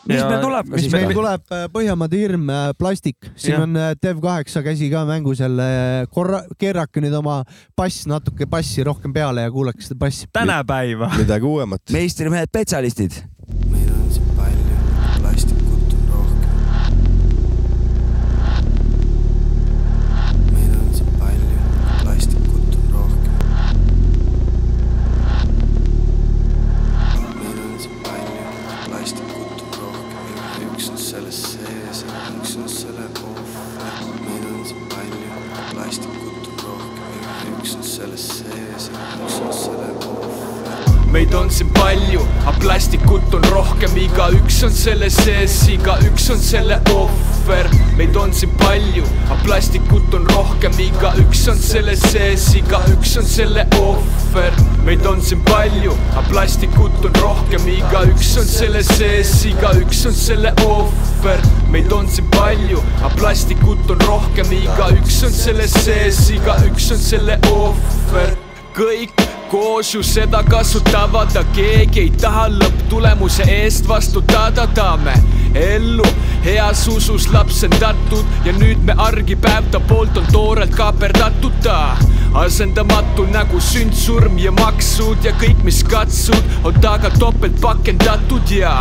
mis Ja meil tuleb ka mis meil või? tuleb, Põhjamaade hirm, plastik, siin Jah. on äh, Dev8 käsi ka mängus jälle, korra, keerake nüüd oma bass natuke bassi rohkem peale ja kuulake seda bassi. tänapäeva. midagi uuemat. meistrimehed, spetsialistid. Üks on selles sees üks on selle ohver. meil on siin palju plastikut on rohkem, üks on selles sees üks on selle ohver. meid on siin palju, aga plastikut on rohkem, igaüks on selle sees, igaüks on selle ohver. meid on siin palju, aga plastikut on rohkem, igaüks on selle sees, igaüks on selle ohver. Meid on siin palju, aga plastikut on rohkem, igaüks on selle sees, igaüks on selle ohver. meid on siin palju, aga plastikut on rohkem, igaüks on selle sees, igaüks on selle ohver. Kõik koos ju seda kasutavad, aga keegi ei taha lõpptulemuse eest vastutada, tahame ellu heas usus lapsendatud ja nüüd me argipäev ta poolt on toorelt kaaperdatud. Ta asendamatu nagu sünd, surm ja maksud ja kõik, mis katsud, on taga topelt pakendatud ja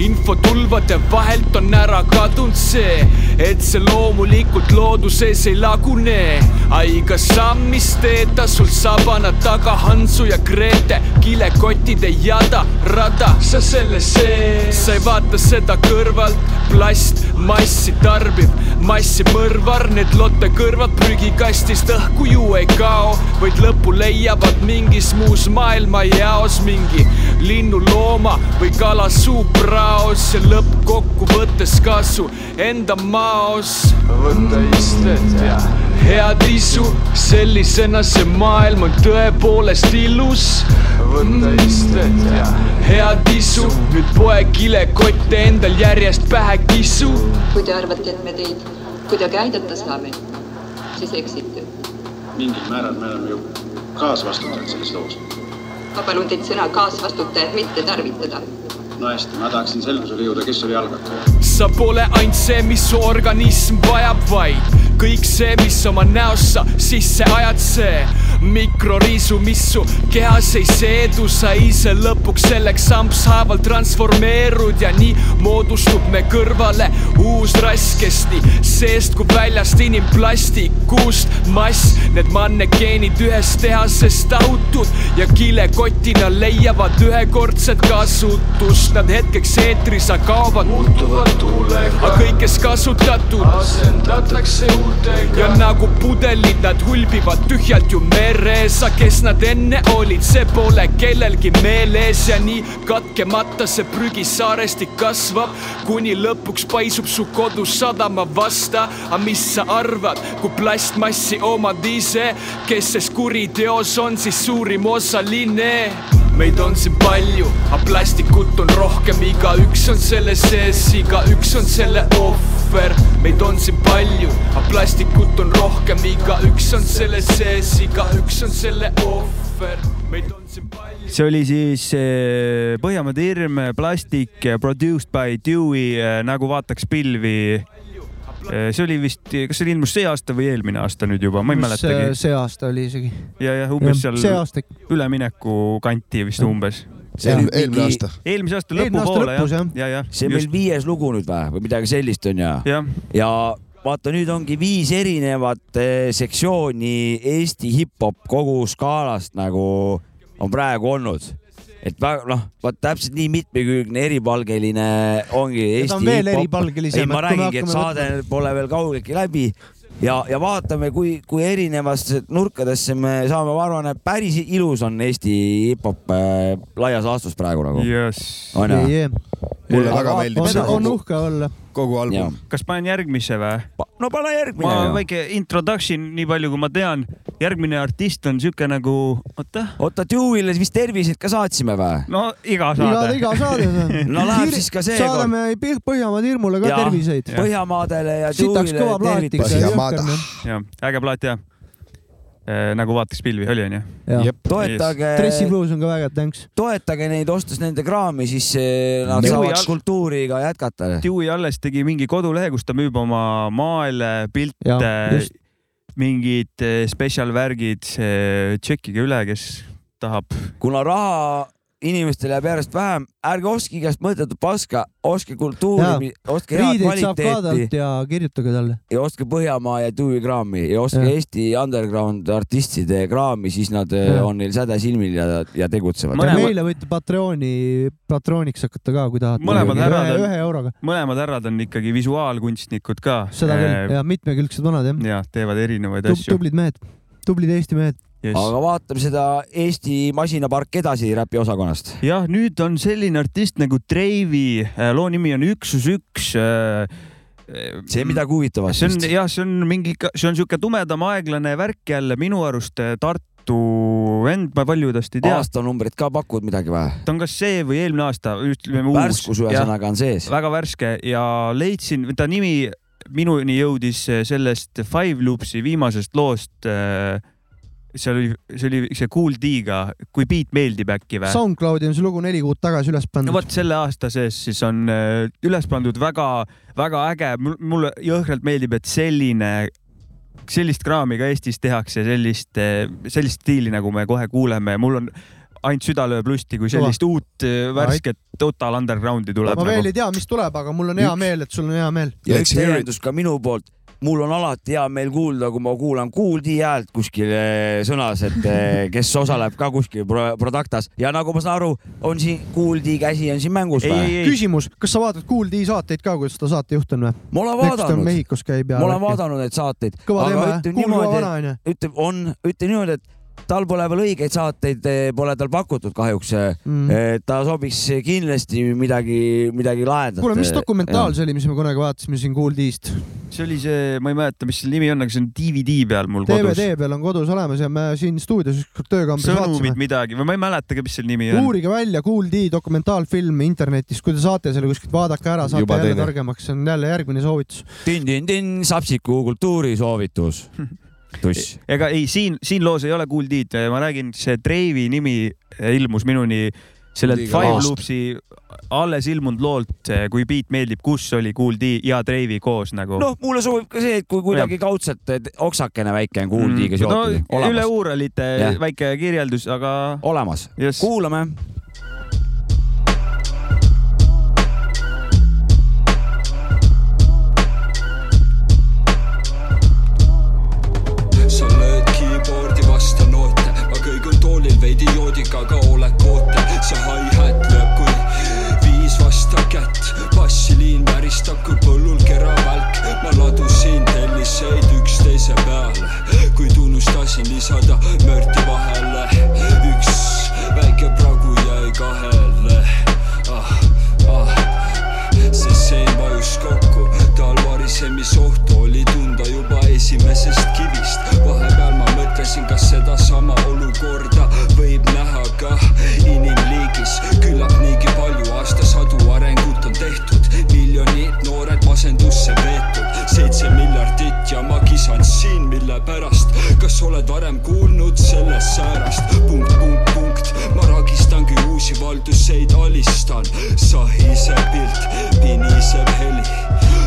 infotulvade vahelt on ära kadunud see, et see loomulikult looduses ei lagune. iga samm, mis teed, sul sabana taga Hansu ja Grete, kilekotide jada, rada, sa selle sees. sa ei vaata seda kõrvalt, plast, massi tarbib, massi mõrvar, need lotte kõrvad prügikastist õhku ju ei kao, vaid lõpu leiavad mingis muus maailmajaos mingi linnulooma või kala suupraos ja lõppkokkuvõttes kasu enda maos. võta istet ja head isu, sellisena see maailm on tõepoolest ilus. võta istet ja head isu, nüüd poe kilekotte endal järjest pähe kisu. kui te arvate, et me teid kuidagi aidata saame, siis eksite. mingil määral me oleme ju kaasvastutajad selles loos. ma palun teid sõna kaasvastutajat mitte tarvitada. No hästi, ma tahaksin selgusele jõuda, kes oli algataja. sa pole ainult see, mis su organism vajab, vaid kõik see, mis oma näost sa sisse ajad, see mikroriisu, mis su kehas ei seedu, sa ise lõpuks selleks sampshaaval transformeerud ja nii moodustub me kõrvale uus rass, kes nii seest kui väljast inimplastikust mass, need mannekeenid ühest tehasest tahutud ja kilekotina leiavad ühekordset kasutust, nad hetkeks eetris aga kaovad, muutuvad tuulega, aga kõik, kes kasutatud, asendatakse uutega. Ja nagu pudelid, nad hulbivad tühjalt ju meres, aga kes nad enne olid, see pole kellelgi meeles. Ja nii katkemata see prügisaarestik kasvab, kuni lõpuks paisub su kodus sadama vasta, aga mis sa arvad, kui plastmassi omad ise, kes ses kuriteos on siis suurim osaline meid on siin palju, aga plastikut on rohkem, igaüks on selle sees, igaüks on selle ohver. meid on siin palju, aga plastikut on rohkem, igaüks on selle sees, igaüks on selle ohver. meid on siin palju. see oli siis eh, Põhjamaade hirm, plastik, produced by Dewey, nagu vaataks pilvi. see oli vist, kas see ilmus see aasta või eelmine aasta nüüd juba, ma ei mäletagi. see aasta oli isegi. ja, jah, umbes seal ülemineku kanti vist umbes. See oli eelmine aasta. eelmise aasta lõpupoole jah ja, jah. see on meil viies lugu nüüd või, või midagi sellist on ja. jah, ja vaata, nüüd ongi viis erinevat eh, sektsiooni Eesti hip-hop kogu skaalast nagu on praegu olnud. et väga noh, vaat täpselt nii mitmekülgne, eripalgeline ongi Ja ta Eesti on veel hip-hop. eripalgelisem, ei, ma räägingi, et saade pole veel kaugeltki läbi ja, ja vaatame, kui, kui erinevasse nurkadesse me saame, ma arvan, et päris ilus on Eesti hip-hop äh, laias laastus praegu nagu. jess. on ju? Mulle väga meeldib see on uhke olla. kogu album. kas panen järgmise või? no pane järgmine ma väike introduction, nii palju kui ma tean. järgmine artist on siuke nagu, oota, oota, Dewey'le vist terviseid ka saatsime või? no iga iga, saade. iga saade. No läheb siis ka seekord. saadame Põh- Põhjamaade hirmule ka Jaa. terviseid. Põhjamaadele ja Dewey'le tervitused. jah, äge plaat jah. Nagu vaataks pilvi, oli onju? toetage, dressibluus on ka väga, thanks. toetage neid, ostes nende kraami, siis eh, nad Dewey saavad al- kultuuri ka jätkata. Dewey alles tegi mingi kodulehe, kus ta müüb oma maale, pilte mingid eh, spetsial värgid. tšekkige üle, kes tahab. kuna raha inimestel jääb järjest vähem, ärge ostke igast mõttetut paska, ostke kultuuri, ostke head kvaliteeti ja kirjutage talle. ja ostke Põhjamaa ja Dewey kraami ja ostke Jah. Eesti underground artistide kraami, siis nad eh, Jah. on neil säde silmil ja, ja tegutsevad. ja meile võite Patreoni, patrooniks hakata ka, kui tahate. mõlemad härrad ühe, on ühe, euroga. mõlemad härrad on ikkagi visuaalkunstnikud ka. seda küll, ja mitmekülgsed vanad jah. ja teevad erinevaid asju. tublid mehed, tublid Eesti mehed. Yes. aga vaatame seda Eesti masinapark edasi räpi osakonnast. jah, nüüd on selline artist nagu Treivi, loo nimi on Üksus üks. see midagi huvitavat see on jah, see on mingi, see on siuke tumedam aeglane värk jälle minu arust Tartu vend, ma palju tast ei tea. aastanumbrit ka pakud midagi või? ta on kas see või eelmine aasta, ütleme uus. värskus ühesõnaga on sees. väga värske ja leidsin, ta nimi minuni jõudis sellest Five Loopsi viimasest loost. Seal oli, see oli see Cool D-ga, kui beat meeldib äkki või? SoundCloudi on see lugu neli kuud tagasi üles no pandud. vot selle aasta sees siis on äh, üles pandud väga-väga äge, mulle jõhkralt meeldib, et selline, sellist kraami ka Eestis tehakse, sellist, sellist stiili, nagu me kohe kuuleme, mul on ainult süda lööb lusti, kui sellist uut äh, värsket total undergroundi tuleb ma veel nagu. ei tea, mis tuleb, aga mul on hea Üks- meel, et sul on hea meel. ja üks täiendus ka minu poolt. Mul on alati hea meel kuulda, kui ma kuulan Kool D häält kuskil sõnas, et eh, kes osaleb ka kuskil pro Productas ja nagu ma saan aru, on siin Kool D käsi on siin mängus või? küsimus, kas sa vaatad Kool D saateid ka, kuidas ta saatejuht on või? ma olen vaadanud, Mehhikos käib ja. ma olen vaadanud neid saateid. Kõva teema, jah? ütleme Kuul kõva niimoodi vana, onju., ütleb, on, ütleme niimoodi, et tal pole veel õigeid saateid, pole tal pakutud kahjuks Mm. mm.. ta sobiks kindlasti midagi, midagi lahedat. kuule, mis dokumentaal see oli, mis me kunagi vaatasime siin Kool D-st? see oli see, ma ei mäleta, mis selle nimi on, aga see on DVD peal mul kodus. DVD peal on kodus olemas ja me siin stuudios ükskord töökambris sõnumid vaatasime. midagi või ma ei mäletagi, mis selle nimi on. uurige välja Kool D dokumentaalfilm internetis, kui te saate selle kuskilt vaadake ära, saate Juba jälle targemaks, see on jälle järgmine soovitus. tin-tin-tin, Sapsiku kultuurisoovitus. tuss. ega ei, siin, siin loos ei ole Kool D-d, ma räägin, see Dreivi nimi ilmus minuni sellelt Liiga Five. Loopsi alles ilmunud loolt, kui beat meeldib, kus oli Kool D ja Dreivi koos nagu. noh, mulle sobib ka see, et kui kuidagi kaudselt et oksakene väike on Kool D-ga seotud Mm. no,. üle uuralite väike kirjeldus, aga. olemas, kuulame. Veidi joodikaga oled ootel, see hi-hat lööb kui viis vastu kätt, bassiliin väristab kui põllul keravälk, ma ladusin telliseid üksteise peale, kuid unustasin lisada mörti vahele, üks väike pragu jäi kahele tal varisemisohtu oli tunda juba esimesest kivist. vahepeal ma mõtlesin, kas sedasama olukorda võib näha ka inimliigis. küllap niigi palju aastasadu arengut on tehtud, miljonid noored masendusse veetud, seitse miljardit ja ma kisan siin, mille pärast. kas oled varem kuulnud sellest säärast? punkt, punkt, punkt, ma ragistangi uusi valduseid, alistan, sahisev pilt, pinisev heli,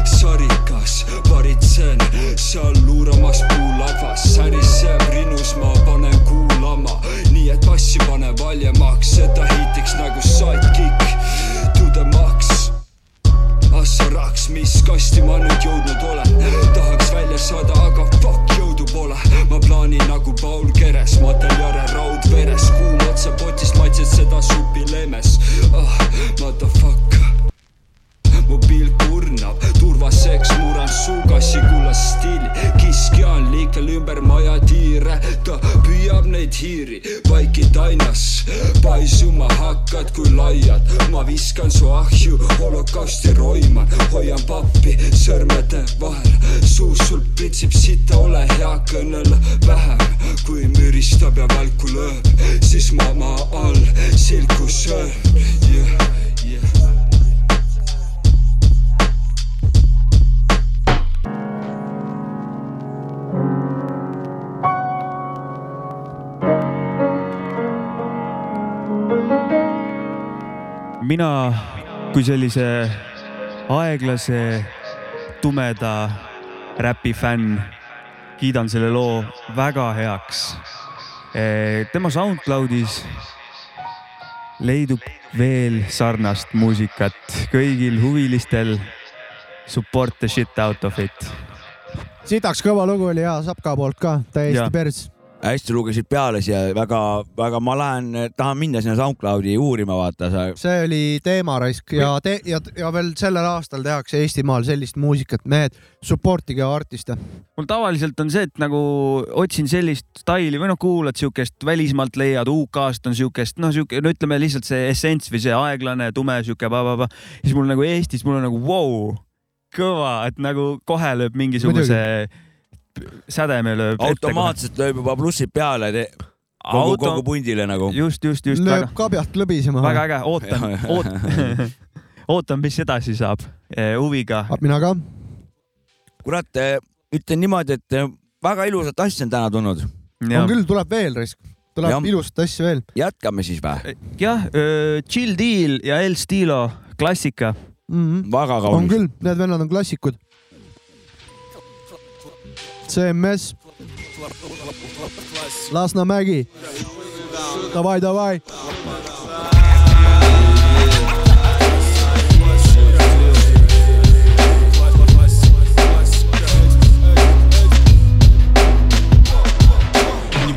sarikas, varitsen seal luuramas puulavas, säriseb rinnus, ma panen kuulama, nii et bassi pane valjemaks, seda hitiks nagu sidekick assaraks, mis kasti ma nüüd jõudnud olen, tahaks välja saada, aga fuck jõudu pole, ma plaanin nagu Paul Keres, mateljare raud veres, kuum otsapotist maitsed seda supi leemes ah,, motherfucker. Mu pilk kurnab, turvaseks murran sugassi kulla stiili, kiskja on liikel ümber maja tiire, ta püüab neid hiiri, vaikid ainas, paisuma hakkad kui laiad, ma viskan su ahju, holokausti roiman, hoian pappi sõrmede vahel, suus sul pritsib sita, ole hea, kõnele vähem, kui müristab ja välku lööb, siis ma maa all silku söön, yeah, yeah. Mina kui sellise aeglase tumeda räpi fänn kiidan selle loo väga heaks. tema SoundCloudis leidub veel sarnast muusikat kõigil huvilistel. Support the shit out of it. sitaks kõva lugu oli ja Sapka poolt ka, täiesti pers. Hästi lugesid peale siia, väga, väga, ma lähen, tahan minna sinna SoundCloudi uurima, vaata sa. see oli teema raisk ja te- ja, ja veel sellel aastal tehakse Eestimaal sellist muusikat, mehed, supportige artiste. mul tavaliselt on see, et nagu otsin sellist staili või noh, kuulad siukest välismaalt leiad, UK-st on siukest, noh, siuke, no ütleme lihtsalt see essents või see aeglane, tume siuke pa-pa-pa. siis mul nagu Eestis, mul on nagu vau wow,, kõva, et nagu kohe lööb mingisuguse sädeme lööb. automaatselt lööb juba plussid peale te, kogu Auto- kogu pundile nagu. just, just, just. lööb kabjalt lõbisema. väga äge, ootan ootan, ootan, mis edasi saab. huviga. mina ka. kurat, ütlen niimoodi, et eh, väga ilusat asja on täna tulnud. on küll, tuleb veel raisk, tuleb Jah. ilusat asja veel. jätkame siis või? jah, Chill Deal ja El Stilo, klassika mm. -hmm. väga on küll, need vennad on klassikud. CMS. Ласна Мэгги. Давай, давай.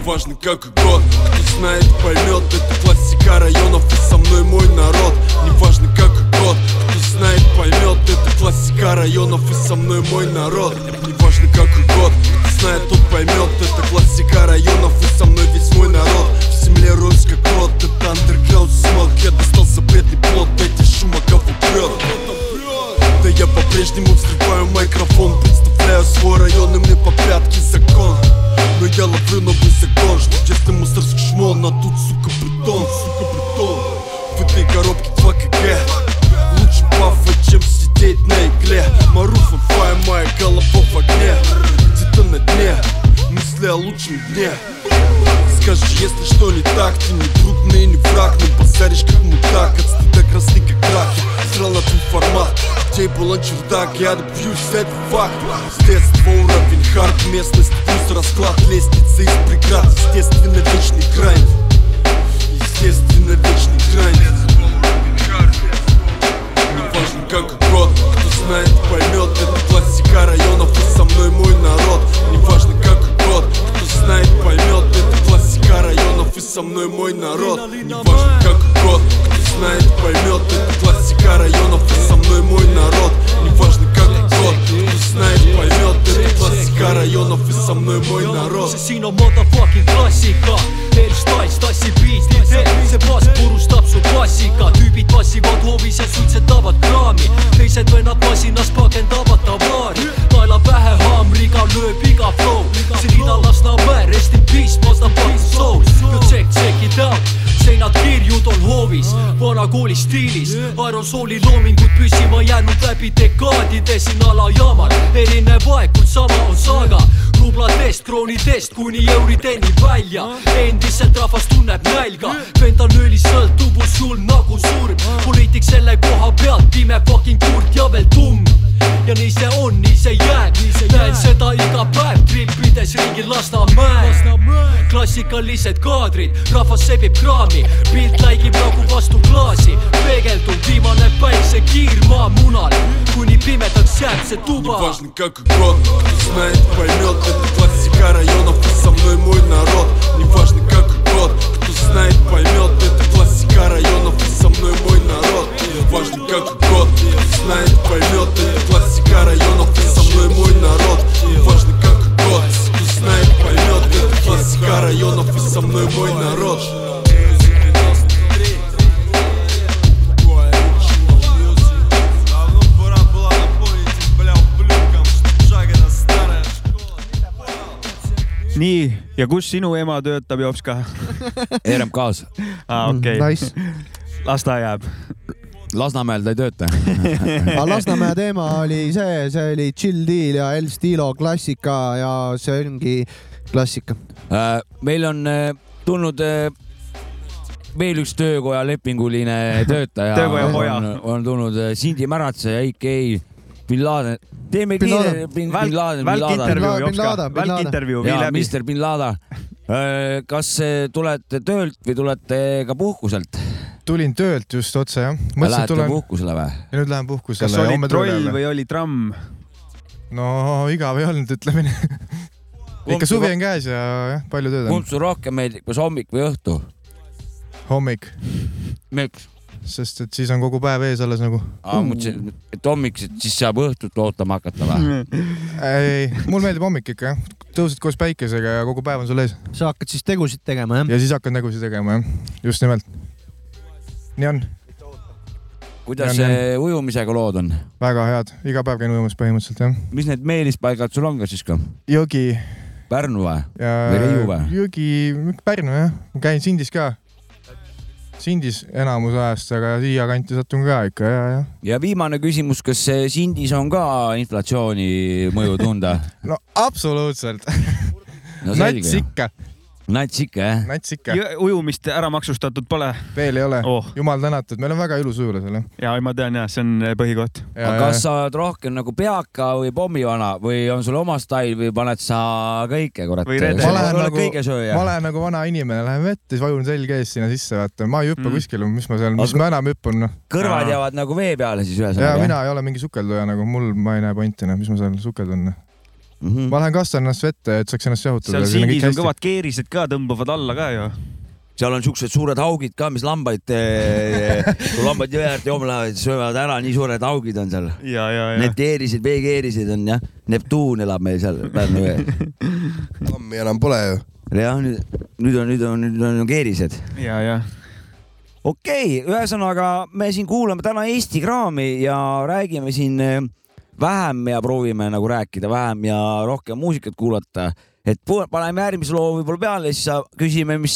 важно как и год Кто знает, поймет, это классика районов И со мной мой народ Не важно как и год Кто знает, поймет, это классика районов И со мной мой народ Не год. Знает, тот поймет Это классика районов и со мной весь мой народ. В земле рос как рот Это андерграунд смог. Я достал запретный плод Дайте шума кого прет да я по-прежнему взрываю микрофон Представляю свой район и мне по пятке закон. Но я ловлю новый закон Что честный мусорский шмон, а тут, сука, бетон, сука, бетон В этой коробке 2 кг. Лучше бафать, чем сидеть на игле. Маруф on fire, моя голова в огне Где-то на дне. Мысли о лучшем дне. Скажи, если что не так Ты не друг мне не враг. Но базаришь как мудак От стыда красный как рак Я срал на твой формат Где был чердак. Я добьюсь, это факт. С детства уровень хард Местность плюс расклад. Лестница из преград Естественно вечный грань. Естественно вечный грань. Неважно какой год Кто знает, поймет Это классика районов И со мной мой народ. Неважно какой год Кто знает, поймет. Это классика районов И со мной мой народ. Неважно какой год Кто знает, поймет. Это классика районов И со мной мой народ. Неважно какой год Кто знает, поймет. Это классика районов И со mной mой народ. On motherfucking klassika L-Styles tassib biisti see baas purustab su klassika. Tüübid passivad hoovis ja suitsetavad kraami. Teised vennad masinas pagendavad tavaari. Naela pähe haamriga lööb iga flow. Siin Ida Lasnamäe rest in peace motherfucking soul. You check check it out. Seinad kirjud on hoovis vana kooli stiilis. Aerosooli loomingud püsima jäänud läbi dekaadide siin alajaamal erinev aeg kuid sama on saaga rubladest kroonidest kuni eurideni välja. Endiselt rahvas tunneb nälga. Fentanüüli sõltuvus sul nagu surm. Poliitik selle koha pealt pime fucking kurt ja veel tumm. Ja nii see on, nii see jääb näen seda iga päev trippides ringi Lasnamäel klassikalised kaadrid rahvas sebib kraami pilt läigib nagu vastu klaasi peegeldub viimane päiksekiir maamunal kuni pimedaks jääb see tuba Неважно какой год Кто знает, поймет Это классика районов И со мной мой народ Неважно какой год Кто знает, поймет Это классика районов И со мной мой народ Неважно какой год Кто знает, поймет Это классика районов И со мной мой народ Неважно какой год Кто знает, поймет Это классика районов И со мной мой народ nii , ja kus sinu ema töötab , Jopska ? RMK-s . aa , okei Nice. . las ta jääb . Lasnamäel ta ei tööta. aga Lasnamäe teema oli see, see oli Chill Deal ja El Stilo klassika ja see ongi klassika. Äh, meil on äh, tulnud äh, veel üks töökoja lepinguline töötaja. Töökoja poja. on, on tulnud äh, Sindi Märatseja, AKA bin Laden. teeme Bin kiire bin, Välk- Laden, bin Laden. Laden. välkintervjuu, vii läbi. Mr bin Laden. kas äh, tulete töölt või tulete ka puhkuselt? Tulin töölt just otse jah. Lähete tulen. puhkusele või? ja nüüd lähen puhkusele. kas oli troll või oli tramm? no igav ei olnud, ütleme nii. ikka suvi on käes ja jah, palju tööd on kumb. sulle rohkem meeldib, kas hommik või õhtu? hommik, miks? sest et siis on kogu päev ees alles nagu. aa, mõtlesin, et hommik, siis saab õhtut ootama hakata või? ei, mul meeldib hommik ikka jah, tõused koos päikesega ja kogu päev on sul ees sa hakkad siis tegusid tegema, jah? ja siis hakkad nägusid tegema jah, just nimelt. Nii on, kuidas see ujumisega lood on? väga head, iga päev käin ujumas põhimõtteliselt jah. mis need meelispaigad sul on ka siis ka? Jõgi Pärnu või? ja Või Reiu või? Jõgi, Pärnu jah, käin Sindis ka. Sindis enamus ajast, aga siia kanti satun ka ikka ja, ja. ja viimane küsimus, kas Sindis on ka inflatsiooni mõju tunda? no absoluutselt, no nats ikka, nats ikka jah? nats ikka, ujumist ära maksustatud pole? veel ei ole oh, jumal tänatud, meil on väga ilus ujuda seal jah. ja ma tean ja see on põhikoht. aga kas sa oled rohkem nagu peaka või pommivana või on sul oma stail või paned sa kõike, kurat? Ma lähen nagu, ma. lähen nagu vana inimene, lähen vette, siis vajun selg ees sinna sisse, vaata, ma ei hüppa Mm. kuskile, mis ma seal, mis Aga- ma enam hüppan, noh. kõrvad jäävad nagu vee peale siis ja ühesõnaga. mina ei ole mingi sukelduja nagu, mul, ma ei näe pointi, noh, mis ma seal sukeldun. Mhm. ma lähen kastan ennast vette, et saaks ennast jahutada. seal Sindis on kõvad keerised ka, tõmbavad alla ka ju. seal on siuksed suured haugid ka, mis lambaid, kui lambad jõe äärde jooma lähevad, söövad ära, nii suured haugid on seal. ja, ja, ja. Need keerised, veekeerised on jah, Neptuun elab meil seal Pärnu jõe. tammi enam pole ju. jah, nüüd, nüüd on, nüüd on, nüüd on keerised. ja, ja. okei okay,, ühesõnaga me siin kuulame täna Eesti kraami ja räägime siin eh, vähem ja proovime nagu rääkida vähem ja rohkem muusikat kuulata. et paneme järgmise loo võib-olla peale, siis küsime, mis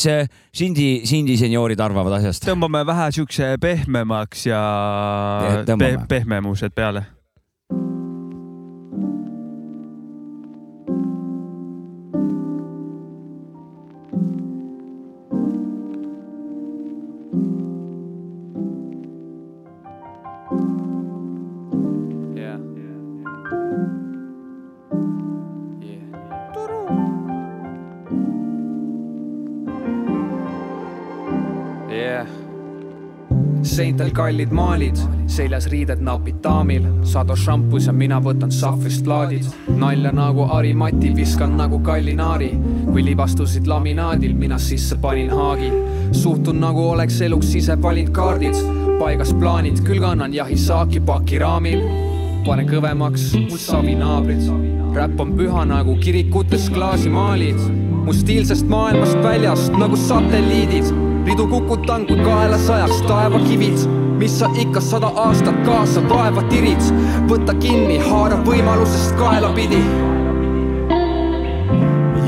Sindi, Sindi senioorid arvavad asjast. tõmbame vähe siukse pehmemaks ja Te- tõmbame. pe pehmemused peale. Seintel kallid maalid, seljas riided napid daamil, Sado šampus ja mina võtan sahvrist plaadid. nalja nagu Harimati, viskan nagu kallinaari. kui libastusid laminaadil, mina sisse panin haagi. suhtun nagu oleks eluks ise valinud kaardid, paigas plaanid, küll kannan jahisaaki pakiraamil. panen kõvemaks, mul savi naabrid. räpp on püha nagu kirikutes klaasimaalid. mu stiilsest maailmast väljast nagu satelliidid ridu kukutan, kui kaela sajaks taevakivid, mis sa ikka sada aastat kaasa vaeva tirid. võta kinni, haara võimalusest kaelapidi.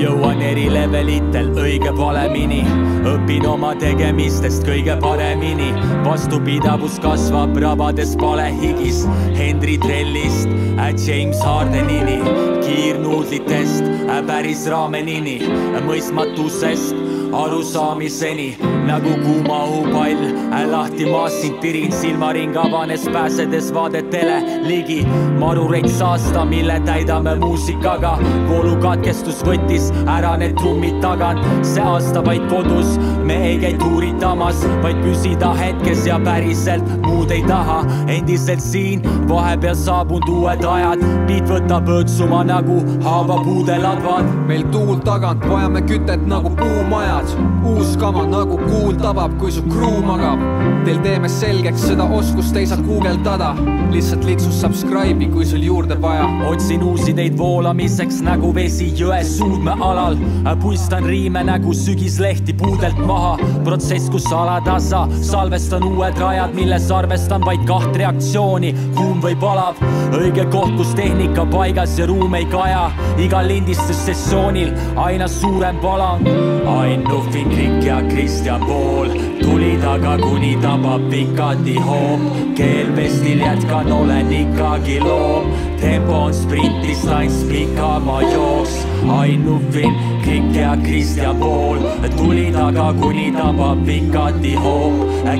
jõuan eri levelitel õige valemini, õpin oma tegemistest kõige paremini. vastupidavus kasvab rabades palehigis, Henry Trellist äh, James Hardenini, kiirnuudlitest äh, päris raamenini, mõistmatusest arusaamiseni nagu kuuma õhupall, lahti maast sind tirin, silmaring avanes, pääsedes vaadetele ligi. marureks aasta, mille täidame muusikaga, voolukatkestus võttis ära need trummid tagant, see aasta vaid kodus, me ei käi tuuritamas, vaid püsida hetkes ja päriselt muud ei taha, endiselt siin, vahepeal saabunud uued ajad, beat võtab õõtsuma nagu haavapuude ladvad. meil tuul tagant, vajame kütet nagu puumajad, uus kama nagu kuul tabab, kui su kruu magab. Teil teeme selgeks seda oskust ei saa guugeldada, lihtsalt liksu subscribe'i, kui sul juurde vaja. otsin uusi ideid voolamiseks nagu vesi jõe suudmealal. puistan riime nagu sügislehti puudelt maha, protsess, kus alatasa salvestan uued rajad, milles arvestan vaid kaht reaktsiooni, kuum või palav. õige koht, kus tehnika paigas ja ruum ei kaja, igal lindistussessioonil aina suurem palang. Ain Nuffin, Krik ja Kristjan Pool tuli taga, kuni tabab pikati hoop. keelvestil jätkan, olen ikkagi loom, tempo on sprint, distants pikama jooks. Ain Nuffin, Krik ja Kristjan Pool tuli taga, kuni tabab pikati hoop.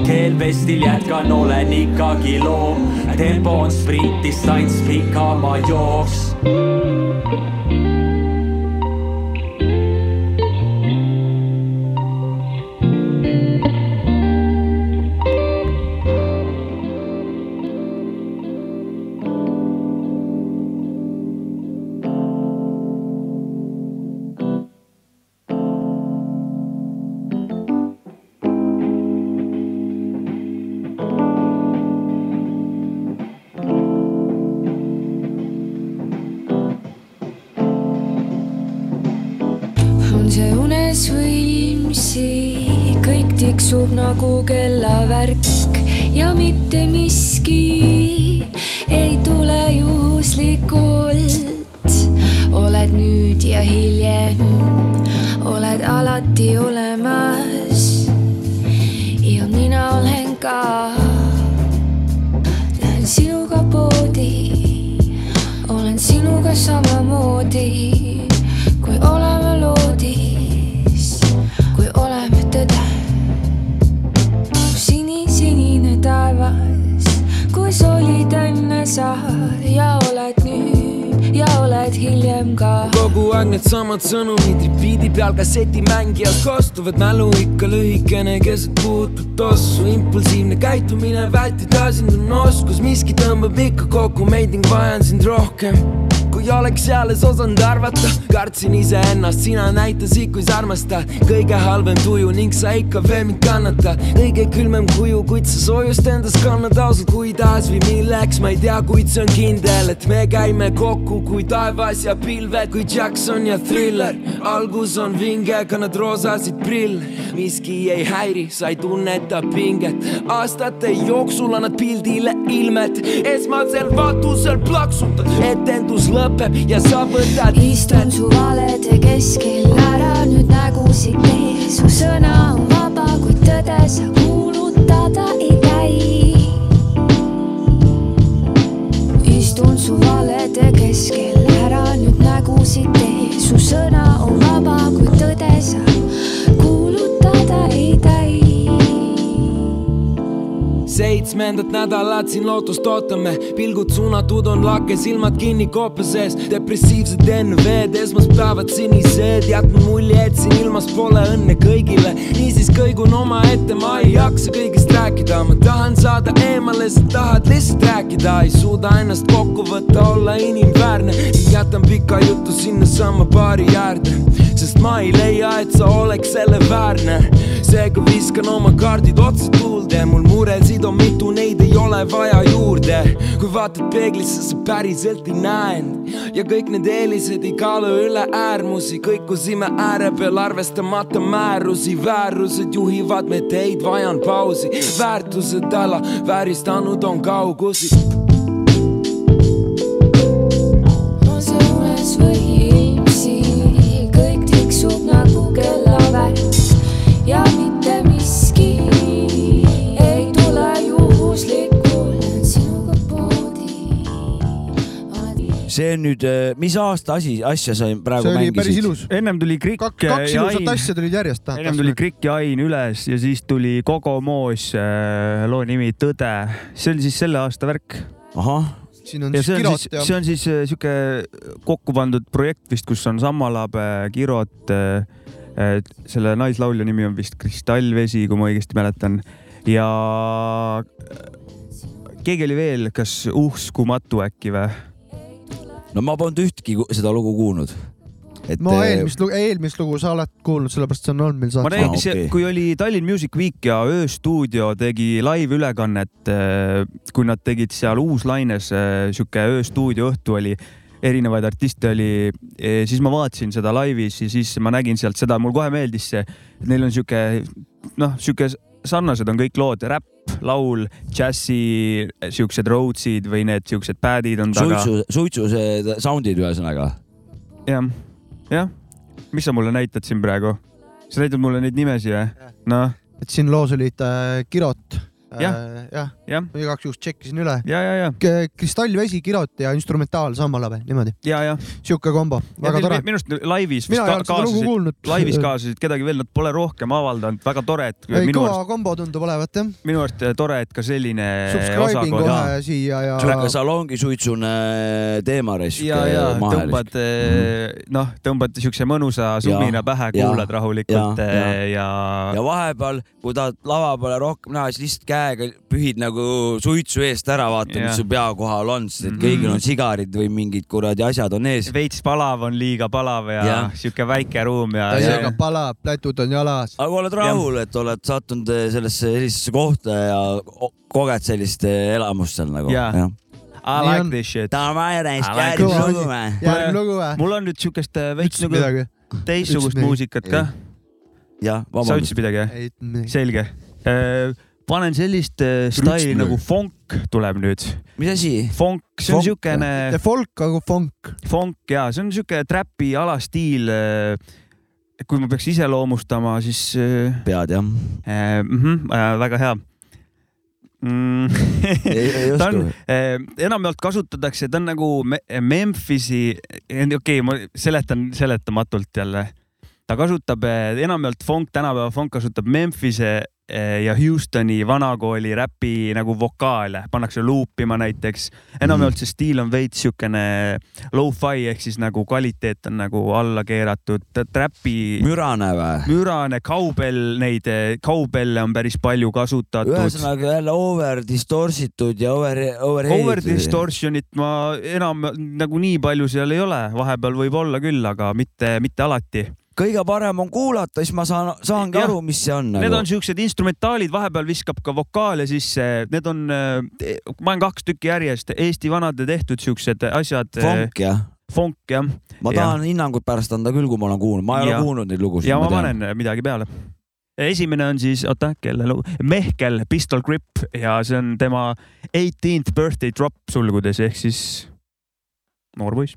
keelvestil jätkan, olen ikkagi loom, tempo on sprint, distants pikama jooks. Kõik tiksub nagu kellavärk ja mitte miski ei tule juhuslikult. oled nüüd ja hiljem, oled alati olemas ja mina olen ka. Lähen sinuga poodi, olen sinuga samamoodi kogu aeg needsamad sõnumid repeat'i peal kassetimängijad kostuvad mälu ikka lühikene keset puutut tossu impulsiivne käitumine vältida sind on oskus miski tõmbab ikka kokku meid ning vajan sind rohkem kui oleks alles osanud arvata. Kartsin iseennast, sina näitasid, kui sa armastad kõige halvem tuju ning sa ikka veel mind kannatad kõige külmem kuju, kuid sa soojust endas kannad ausalt, kui tahes või milleks, ma ei tea, kuid see on kindel, et me käime kokku kui taevas ja pilved, kui Jackson ja Thriller. algus on vinge, kannad roosasid prille, miski ei häiri, sa ei tunneta pinget. aastate jooksul annad pildile ilmet, esmasel vaatusel plaksutad, etendus lõpeb ja sa võtad istun su valede keskel, ära nüüd nägusid tee, su sõna on vaba, kuid tõde sa kuulutada ei käi. istun su valede keskel, ära nüüd nägusid tee, su sõna on vaba, kuid tõde sa seitsmendat nädalat siin lootust ootame, pilgud suunatud on lake, silmad kinni koopa sees, depressiivsed NV-d, esmaspäevad sinised, jätnud mulje, et siin ilmas pole õnne kõigile. niisiis kõigun omaette, ma ei jaksa kõigest rääkida, ma tahan saada eemale, sa tahad lihtsalt rääkida, ei suuda ennast kokku võtta, olla inimväärne. jätan pika jutu sinnasamma baari äärde, sest ma ei leia, et sa oleks selle väärne. seega viskan oma kaardid otse tuulde, mul muresid on mitu, neid ei ole vaja juurde. kui vaatad peeglisse, sa päriselt ei näe end. Ja kõik need eelised ei kaalu üle äärmusi, kõikusime ääre peal, arvestamata määrusi, väärused juhivad me teid, vajan pausi, väärtused alla vääristanud on kaugusi see on nüüd, mis aasta asi, asja sa praegu see oli mängisid? päris ilus. ennem tuli Krikk kaks kaks ja ilusat Ain, asja tulid järjest. ennem tuli Krikk ja Ain üles ja siis tuli Kogo Moos, loo nimi Tõde. see oli siis selle aasta värk. ahah. siin on ja siis see on Kirot siis, ja see on siis äh, sihuke kokku pandud projekt vist, kus on Sammalabe, Kirot, selle naislaulja nimi on vist Kristallvesi, kui ma õigesti mäletan ja keegi oli veel, kas Uskumatu äkki või? No ma polnud ühtki seda lugu kuulnud. et ma eh, eelmist lugu, eelmist lugu sa oled kuulnud, sellepärast see on olnud meil ma saates. nägin, see, kui oli Tallinn Music Week ja Ööstuudio tegi live-ülekannet, kui nad tegid seal Uuslaines, sihuke ööstuudio õhtu oli, erinevaid artiste oli, siis ma vaatasin seda laivis ja siis ma nägin sealt seda, mul kohe meeldis see, neil on sihuke noh, sihuke sarnased on kõik lood, räpp, laul, džässi, siuksed roadsid või need siuksed pad'id on taga. suitsu, suitsu see sound'id ühesõnaga. jah, jah. mis sa mulle näitad siin praegu? sa näitad mulle neid nimesid või? noh, et siin loos olid äh, Kirot. Jah. jah, jah, igaks juhuks tšekkisin üle. ja, ja, ja, kristallvesi, Kirot ja instrumentaal Sammalabe, niimoodi. ja, ja. sihuke kombo, väga tore. minu arust laivis vist lugu kaasasid, laivis kaasasid kedagi veel, nad pole rohkem avaldanud, väga tore, et ei, minu kõva arust, kombo tundub olevat jah. minu arust tore, et ka selline Subscribing kohe siia ja. sihuke salongisuitsune teema res. ja, ja tõmbad, noh, tõmbad siukse mõnusa sumina pähe, ja, kuulad rahulikult ja, ja, ja. ja, ja vahepeal, kui tahad lava peale rohkem näha, siis lihtsalt käega pühid nagu suitsu eest ära, vaata, Jah. mis su pea kohal on, sest et Mhm. kõigil on sigarid või mingid kuradi asjad on ees. veits palav on liiga palav ja, Jah. ja. sihuke väike ruum ja, aga palab, plätud on jalas. aga oled rahul, et oled sattunud sellesse sellisesse kohta ja koged sellist eh, elamust seal nagu? Jaa. I Nii like on. this shit. Davai, like järgmine lugu või? järgmine lugu või? mul on nüüd siukest äh, veits nagu teistsugust muusikat ka. jah, sa vabandust. ütlesid midagi? ei. selge. Panen sellist äh, staili nagu funk tuleb nüüd. mis asi? Funk, see on siukene The folk nagu funk. funk ja see on siuke trapi alastiil. kui ma peaks iseloomustama, siis äh, pead jah? äh, mm, äh, väga hea mm.. ei, ei ta on oska., enamjaolt kasutatakse, ta on nagu Me- Memphisi, okei okay,, ma seletan seletamatult jälle. Ta kasutab eh, enamjaolt funk, tänapäeva funk kasutab Memphise eh, ja Houstoni vanakooli räpi nagu vokaale, pannakse luupima näiteks. enamjaolt see stiil on veits siukene low-fi ehk siis nagu kvaliteet on nagu alla keeratud, trapi. mürane või? mürane, kaubel, neid kaubelle on päris palju kasutatud. ühesõnaga jälle over distorsitud ja over, over. Over distortion'it ma enam nagu nii palju seal ei ole, vahepeal võib olla küll, aga mitte, mitte alati. Kõige parem on kuulata, siis ma saan, saangi Jah. aru, mis see on. Need on siuksed instrumentaalid, vahepeal viskab ka vokaale sisse, need on, ma olen kaks tükki järjest Eesti vanade tehtud siuksed asjad. Funk, jah? Funk jah. ma tahan hinnangut pärast anda küll, kui ma olen kuulnud, ma ei ole Ja. kuulnud neid lugusid. ja ma panen midagi peale. esimene on siis, oota, kelle lugu, Mehkel Pistol Grip ja see on tema eighteenth birthday drop sulgudes ehk siis noor poiss.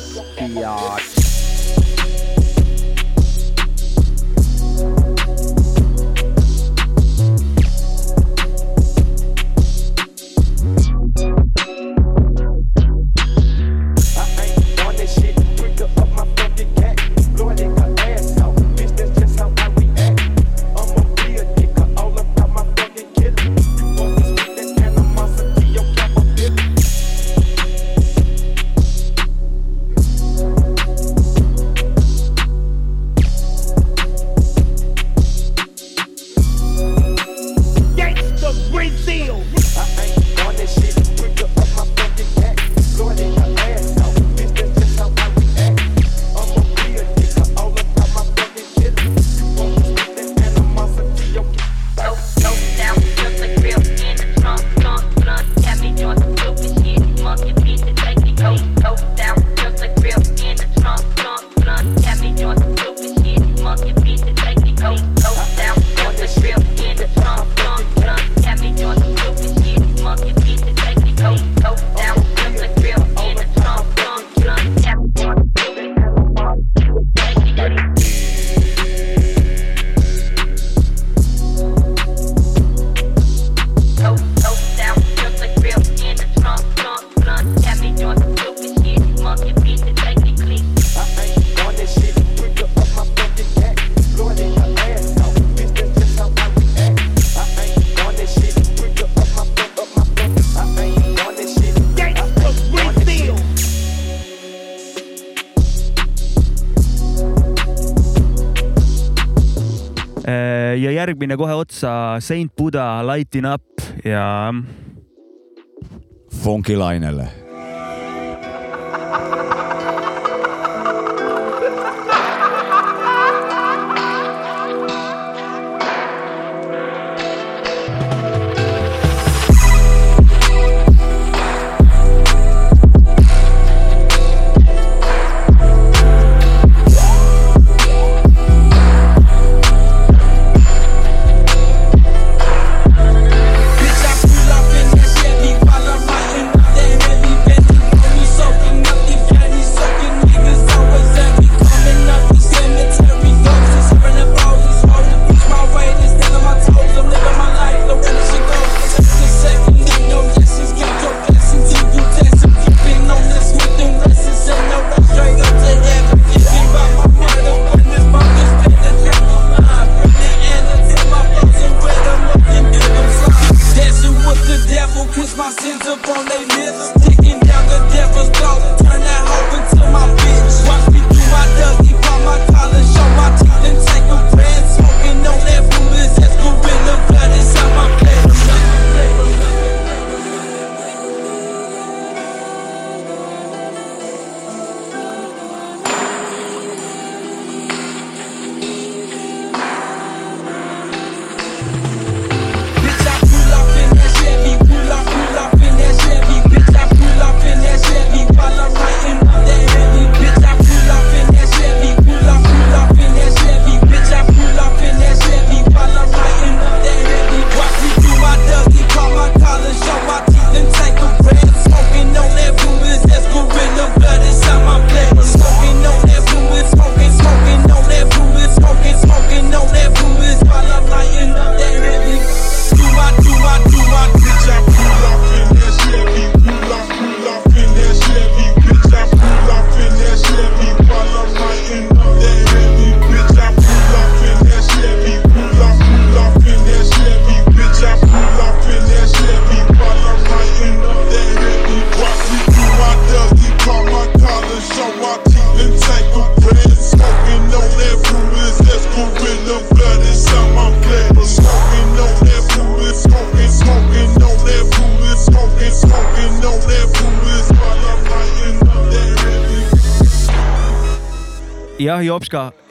Fiat. Järgmine kohe otsa Saint Buddha Lighting Up ja Funky lainele.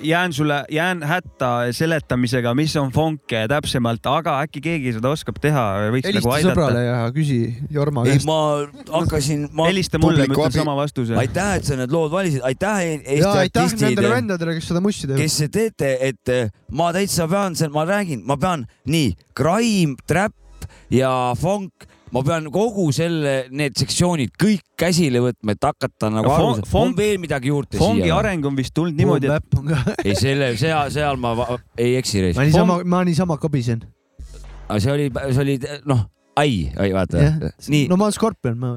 Jään sulle, jään hätta seletamisega, mis on funk täpsemalt, aga äkki keegi seda oskab teha, võiks nagu helista sõbrale aidata. ja küsi Jorma käest. ma hakkasin, ma. helista mulle, ma ütlen sama vastuse. aitäh, et sa need lood valisid, aitäh E- Eesti ja aitäh artistid nendele, vendadele, kes seda mussi teevad. kes te teete, et eh, ma täitsa pean, ma räägin, ma pean nii, crime, trap ja funk, ma pean kogu selle, need sektsioonid kõik käsile võtma, et hakata nagu Ja aru saama, on veel midagi juurde fongi siia? areng on vist tulnud niimoodi, et ei, selle, seal, seal ma ei eksi ma. niisama, ma niisama kabisen. aga see oli, see oli noh, ai, ai vaata nii no ma olen Skorpion, ma.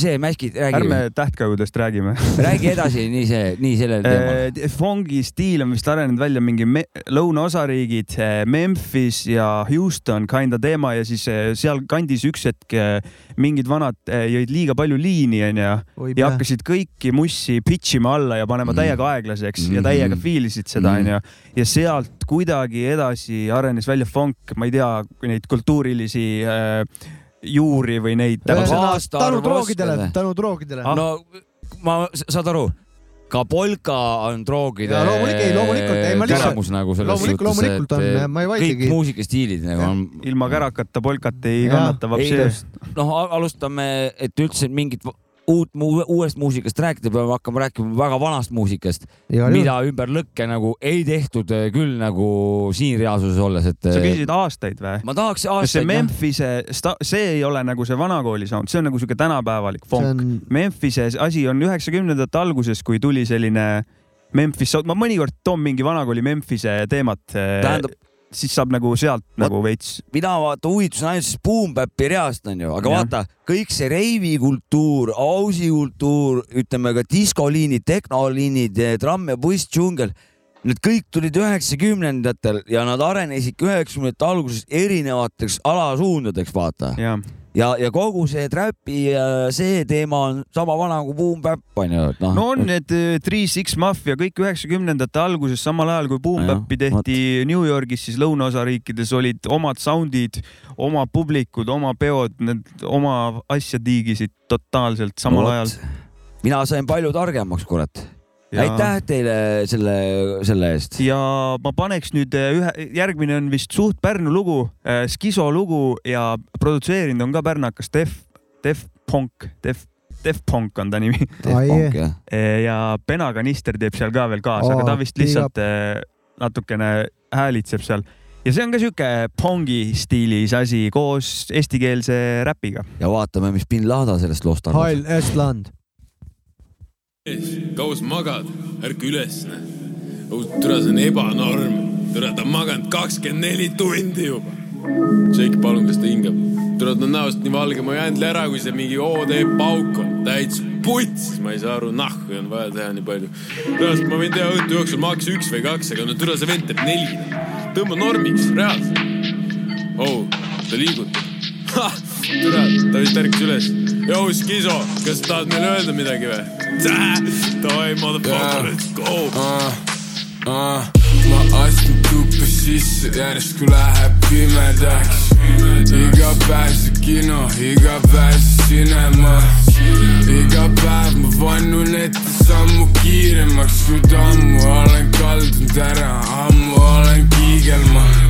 see mäskid, räägi ärme, tähtkõudest räägime. räägi edasi, nii see, nii sellel teemal. Eh, Fongi stiil on vist arenenud välja mingi me- lõunaosariigid, Memphis ja Houston kinda teema ja siis eh, sealkandis üks hetk mingid vanad jõid liiga palju liini onju ja hakkasid kõiki mussi pitch ima alla ja panema Mm. täiega aeglaseks ja Mhm. täiega fiilisid seda Mhm. onju ja sealt kuidagi edasi arenes välja funk, ma ei tea, neid kultuurilisi äh, juuri või neid täpselt. tänu droogidele, tänu droogidele. no ma, saad aru, ka polka on droogide loomulik- ei, loomulikult, ei, ma käramus nagu selles loomulik- suhtes, loomulikult on, et ma ei vaidlegi. kõik muusikastiilid nagu on. ilma kärakata polkat ei Jah, kannata vapsi. noh, alustame, et üldse mingit uut, uuest muusikast rääkida, peame hakkama rääkima väga vanast muusikast, mida ümber lõkke nagu ei tehtud eh, küll nagu siin reaalsuses olles, et. sa küsisid aastaid või? ma tahaks see aastaid. Memphise, see ei ole nagu see vanakooli sound, see on nagu siuke tänapäevalik funk See on... on-. Memphise asi on üheksakümnendate alguses, kui tuli selline Memphis sound, ma mõnikord toon mingi vanakooli Memphise teemat. Tähendab- siis saab nagu sealt nagu veits. mina vaata huvitusin ainult sellest Boom-Bap'i reast onju, aga Jah. vaata kõik see reivikultuur, ausikultuur, ütleme ka diskoliinid, tehnoliinid, tramm ja buss, džungel. Need kõik tulid üheksakümnendatel ja nad arenesid üheksakümnendate alguses erinevateks alasuundadeks, vaata. ja, ja, kogu see trapi äh, see teema on sama vana kui Boom Bap onju, noh. no on need eh, Three Six Mafia kõik üheksakümnendate alguses, samal ajal kui Boom Bap'i tehti New Yorgis, siis lõunaosariikides olid omad sound'id, oma publikud, oma peod, need oma asja tiigisid totaalselt samal No ajal. mina sain palju targemaks, kurat. Ja- aitäh teile selle, selle eest. ja ma paneks nüüd eh, ühe, järgmine on vist suht Pärnu lugu, Skiso lugu ja produtseerinud on ka pärnakas Def, Def Punk, Def, Def Punk on ta nimi. ja Pena Kanister teeb seal ka veel kaasa, aga Oo, ta vist lihtsalt eh, natukene häälitseb seal ja see on ka sihuke pongi stiilis asi koos eestikeelse räpiga. ja vaatame, mis bin Lada sellest loost arvab. Heil Estland. Kaua sa magad, ärka üles. türa, see on ebanorm. türa, ta on maganud kakskümmend neli tundi juba. tšekk palun, kas ta hingab. türa, ta on näost nii valge, ma ei jäänud ära, kui see mingi OD pauk on. täitsa putsis, ma ei saa aru, nahku on vaja teha nii palju. reaalselt ma võin teha õhtu jooksul maks üks või kaks, aga no türa, see vend teeb neli. tõmba normiks, reaalselt. oh, ta liigutab. türa, ta vist ärkas üles. Yo, Skiso, kas tahad meile öelda midagi või? Davai, motherfucker, let's go uh,. Uh, ma astun tuppa sisse, järjest kui läheb pimedaks. iga päev see kino, iga päev see cinema. iga päev ma vannun ette sammu kiiremaks, kuid ammu olen kaldunud ära, ammu olen kiigelma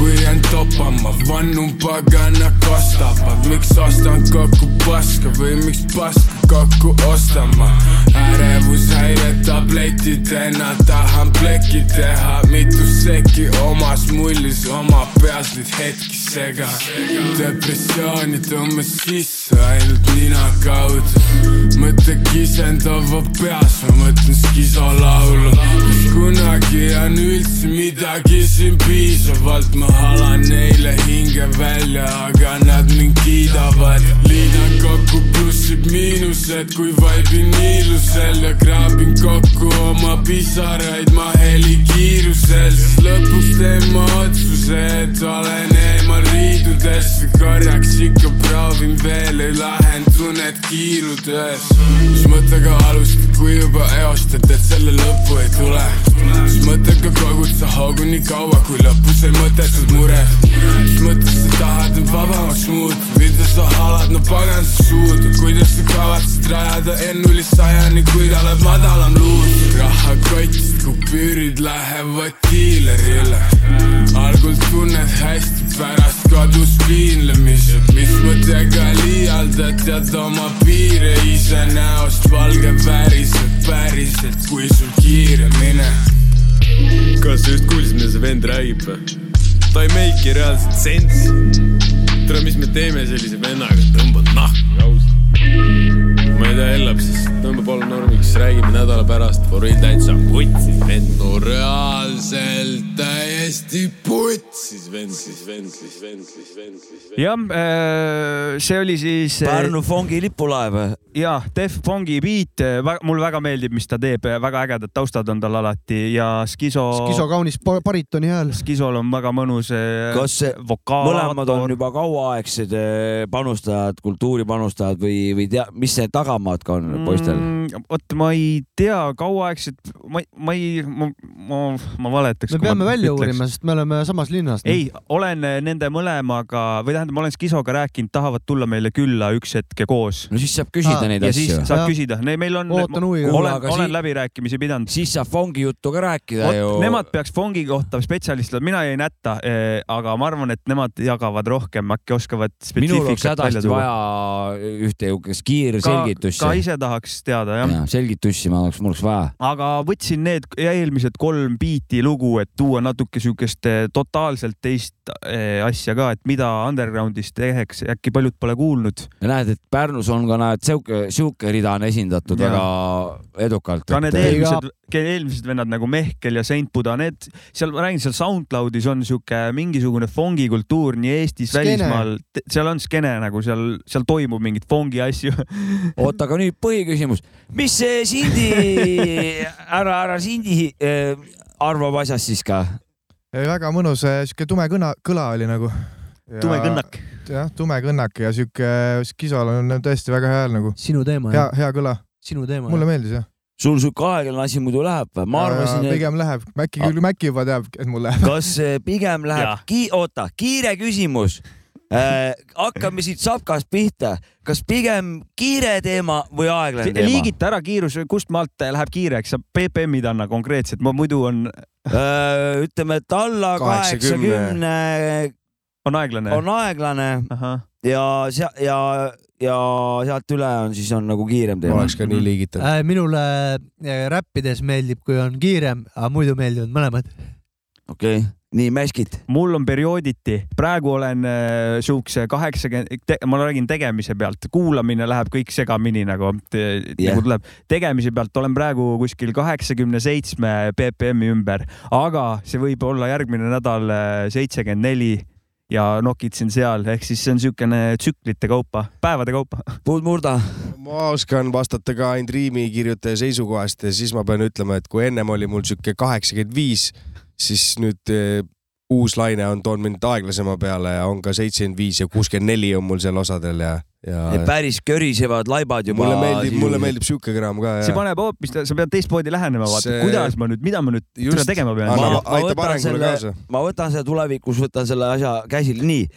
kui jään topama, vannun pagana kostavad, miks ostan kokku paska või miks paska kokku ostama. ärevushäire tabletidena tahan pleki teha, mitu sekki omas mullis, oma peas neid hetki sega. depressiooni tõmbas sisse ainult nina kaudu, mõte kisendava peas, ma mõtlen skiso laulu. kas kunagi on üldse midagi siin piisavalt, ma halan neile hinge välja, aga nad mind kiidavad. liidan kokku plussid, miinused, kui vaibin ilusel ja kraabin kokku oma pisaraid ma helikiirusel, siis lõpuks teen ma otsuse, et olen eemal riidudest või korraks ikka proovin veel, ei lahendu need kiirudes. mis mõttega alustad, kui juba eostad, et selle lõppu ei tule siis mõttega kogud sa hoogu nii kaua, kui lõpus ei mõttetud mured. siis mõttes sa tahad end vabamaks muuta, mida sa halad, no pagan sa suud, kuidas sa kavatsed rajada N-nulli sajani, kui ta oled madalam luud. rahakotist kupüürid lähevad diilerile. algul tunned hästi, pärast kadus piinlemise, mis mõttega liialdad, tead oma piire ise näost valge päriselt, päriselt, kui sul kiire mine. kas sa just kuulsid, mida see vend räägib või? ta ei make'i reaalselt sensi. tere, mis me teeme sellise vennaga, tõmbad nahku ausalt. ma ei tea, Ellap siis tõmba palun normiks, räägime nädala pärast, for real täitsa putsis vend. no reaalselt täiesti putsis vend, siis vend, siis vend, siis vend, siis vend. jah, see oli siis. Pärnu Fongi lipulaev. ja, Def Fongi beat, mulle väga meeldib, mis ta teeb, väga ägedad taustad on tal alati ja Skiso. Skiso kaunis ba- baritoni hääl. Skisol on väga mõnus. kas see mõlemad on juba kauaaegsed panustajad, kultuuripanustajad või, või tea, mis see tagamaad ka on poistel? mm,? vot ma ei tea, kauaaegselt, ma, ma ei, ma, ma, ma valetaks. me peame välja uurima, sest me oleme samast linnast. ei, olen nende mõlemaga või tähendab, ma olen Skisoga rääkinud, tahavad tulla meile külla üks hetk ja koos. no siis saab küsida neid ja asju. siis saab Jah. küsida, meil on, olen, aga olen si- läbirääkimisi pidanud. siis saab Fongi juttu ka rääkida ju. Nemad peaks Fongi kohta spetsialistid, mina jäin hätta, aga ma arvan, et nemad jagavad rohkem, äkki oskavad minul oleks spetsiifikat välja hädasti tuua. vaja ühte niisugust kiirselgitust. ka ise tahaks teada jah ja.. selgitusi ma oleks, mul oleks vaja. aga võtsin need eelmised kolm biiti lugu, et tuua natuke siukest eh, totaalselt teist eh, asja ka, et mida undergroundis tehakse, äkki paljud pole kuulnud. ja näed, et Pärnus on ka näed sihuke, sihuke rida on esindatud Jaa. väga edukalt. ka need eelmised, eelmised vennad nagu Mehkel ja Saint Buda, need seal, ma räägin, seal SoundCloudis on sihuke mingisugune fongi kultuur nii Eestis, välismaal, seal on skeene nagu seal, seal toimub mingeid fongi asju. oota, aga nüüd põhiküsimus, mis see Sindi, härra, härra Sindi äh, arvab asjast siis ka? Väga mõnus, sihuke tume kõna, kõla oli nagu. Tume kõnnak. jah, tume kõnnak ja sihuke Skisol on tõesti väga hea hääl nagu. sinu teema hea, hea kõla. sinu teema. mulle meeldis jah. sul sihuke aeglane asi muidu läheb või? ma arvasin, et pigem läheb, Mäkki küll, Mäkki juba teab, et mul läheb. kas eh, pigem läheb, oota, kiire küsimus äh,. hakkame siit sapkast pihta, kas pigem kiire teema või aeglane teema? liigita ära kiirus, kust maalt läheb kiireks, sa BPM-id anna konkreetselt, muidu on. Äh, ütleme, et alla kaheksakümne on aeglane. on aeglane ja sea- ja, ja sealt üle on siis on nagu kiirem teema. oleks ka nii liigitav. äh,. minule äh, räppides meeldib, kui on kiirem, aga muidu meeldivad mõlemad. okei okay., nii mäskid. mul on periooditi, praegu olen äh, siukse kaheksakümmend, ma räägin tegemise pealt, kuulamine läheb kõik segamini nagu yeah., nagu tuleb. tegemise pealt olen praegu kuskil kaheksakümne seitsme BPM-i ümber, aga see võib olla järgmine nädal seitsekümmend neli ja nokitsen seal, ehk siis see on niisugune tsüklite kaupa, päevade kaupa. puud murda. ma oskan vastata ka ainult riimikirjutaja seisukohast ja siis ma pean ütlema, et kui ennem oli mul sihuke kaheksakümmend viis, siis nüüd eh, uus laine on toonud mind aeglasema peale ja on ka seitsekümmend viis ja kuuskümmend neli on mul seal osadel ja, ja. päris körisevad laibad juba. mulle meeldib, mulle meeldib sihuke kraam ka. see paneb hoopis, sa pead teistmoodi lähenema, vaata See- kuidas ma nüüd, mida ma nüüd Just. Tegema pean. ma, ma aitab võtan selle ma võtan selle tulevikus, võtan selle asja käsile, nii,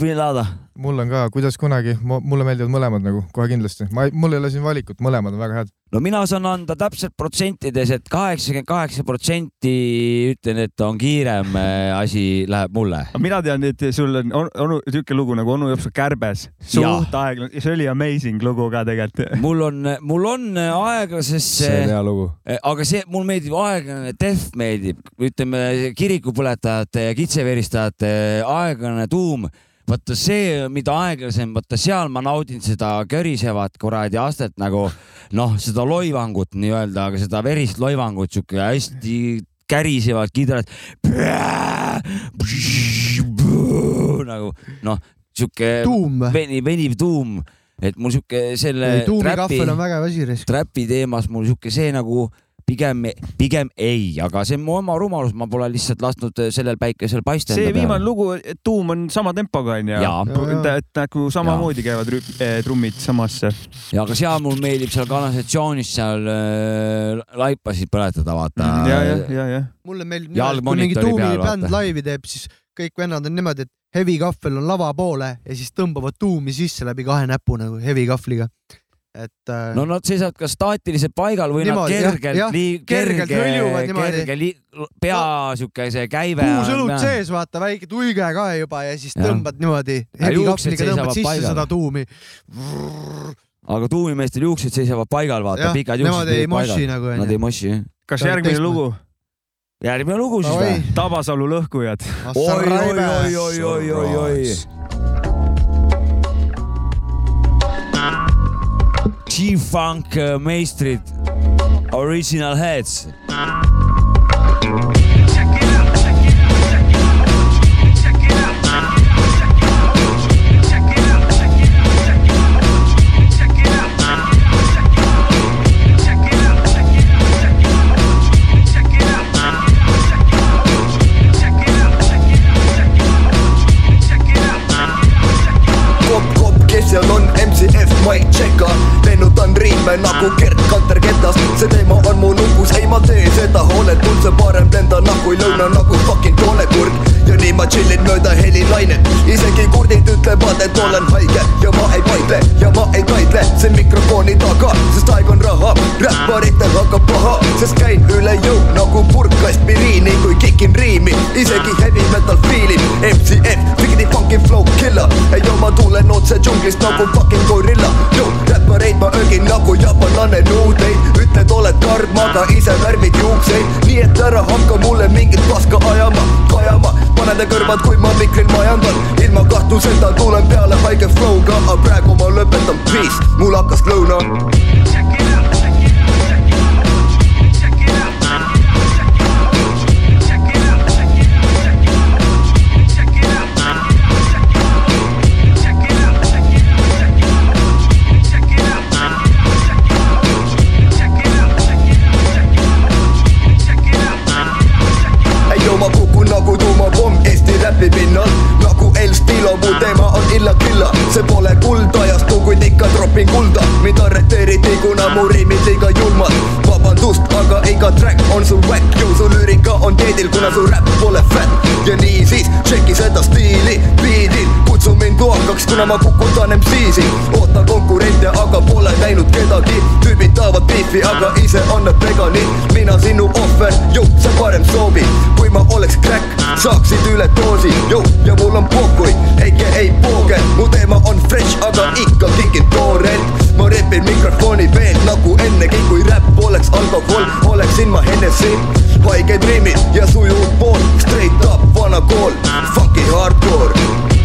Vilada. Mul on ka, kuidas kunagi, mulle meeldivad mõlemad nagu kohe kindlasti, ma, mul ei ole siin valikut, mõlemad on väga head. no mina saan anda täpselt protsentides, et kaheksakümmend kaheksa protsenti ütlen, et on kiirem äh, asi läheb mulle. mina tean, et sul on on- onu, siuke lugu nagu onu jops kärbes, suht aeglane, see oli amazing lugu ka tegelikult. mul on, mul on aeglasesse. see on hea lugu. aga see, mulle meeldib aeglane, Def meeldib, ütleme kirikupõletajate ja kitseveristajate aeglane tuum. Vaata see, mida aeglasem, vaata seal ma naudin seda körisevat kuradi astet nagu noh, seda loivangut nii-öelda, aga seda verist loivangut, sihuke hästi kärisevad kidrad. nagu noh, sihuke veniv, veniv tuum, et mul sihuke selle tuumikahvel on vägev asi. trapi teemas mul sihuke see nagu pigem, pigem ei, aga see on mu oma rumalus, ma pole lihtsalt lasknud sellel päikesel paista see enda viimane lugu, tuum on sama tempoga onju et, et nagu samamoodi käivad eh, trummid samasse. ja aga seal mul meeldib seal kanalisatsioonis seal äh, laipasid põletada, vaata. ja, ja, ja, ja. mulle meeldib kui mingi monitori tuumi peal, bänd vaata. laivi teeb, siis kõik vennad on niimoodi, et heavy kahvel on lava poole ja siis tõmbavad tuumi sisse läbi kahe näpu nagu heavy kahvliga. Et äh, no nad seisavad kas staatiliselt paigal või Niimoodi, nad kergelt kerge kergelt, niimoodi. kerge li- pea sihuke see käive. puusõlud sees, vaata väike tuige ka juba ja siis Jah. tõmbad niimoodi Ja kahvliga tõmbad sisse paigal. seda tuumi. aga tuumimeestel juuksed seisavad paigal, vaata, Jah, pikad juuksed. nemad ei moshi nagu, onju. Nad ei moshi, jah. kas järgmine lugu? järgmine lugu siis või? Tabasalu lõhkujad. oi, oi, oi, oi, oi, oi, oi. G-Funk äh, meistrid, Original Heads. kopp, kopp, kes seal on, MCF, Mike Tšeka riime nagu Gerd Kanter ketast see teema on mu lukus, ei ma tee seda. Hooletult, see parem lenda nagu lõuna nagu fucking toolekurg ja nii ma chillin mööda helilainet isegi kurdid ütlevad, et olen haige ja ma ei vaidle ja ma ei taidle see mikrofoni taga, sest aeg on raha. Räpparitel hakkab paha, sest käin üle jõu nagu purk aspiriini, kui kikin riimi. Isegi heavy metal fiilib MCF, Figgy Funky Flow Killer. Ei joo, ma tulen otse džunglist nagu fucking gorilla. Yo, räppareid ma öögin nagu jaapanlane nuudeid. Ütled, oled karm, aga ise värvid juukseid. Nii et ära hakka mulle mingit paska ajama, kajama. Pane ta kõrvad, kui ma mikril majandan ilma kahtluseta tulen peale haige flow'ga, aga praegu ma lõpetan. Peace, mul hakkas lõuna iga track on sul whack, ju su lüürika on teedil, kuna su räpp pole fat. Ja niisiis tšeki seda stiili, biidil, kutsu mind loakaks, kuna ma kukutan MC-si, ootan konkurente, aga pole näinud kedagi, tüübid tahavad beefi, aga ise on nad veganid, mina sinu ohver, ju sa parem soovi, kui ma oleks crack, saaksid üledoosi, ju ja mul on pohhui, eike ei pooge, mu teema on fresh, aga ikka kikin toorelt, ma repin mikrofoni veel nagu ennegi, kui räpp oleks alkohol, oleksin ma Hennessy, haiged riimid ja sujuv pool, straight up vana kool, funky hardcore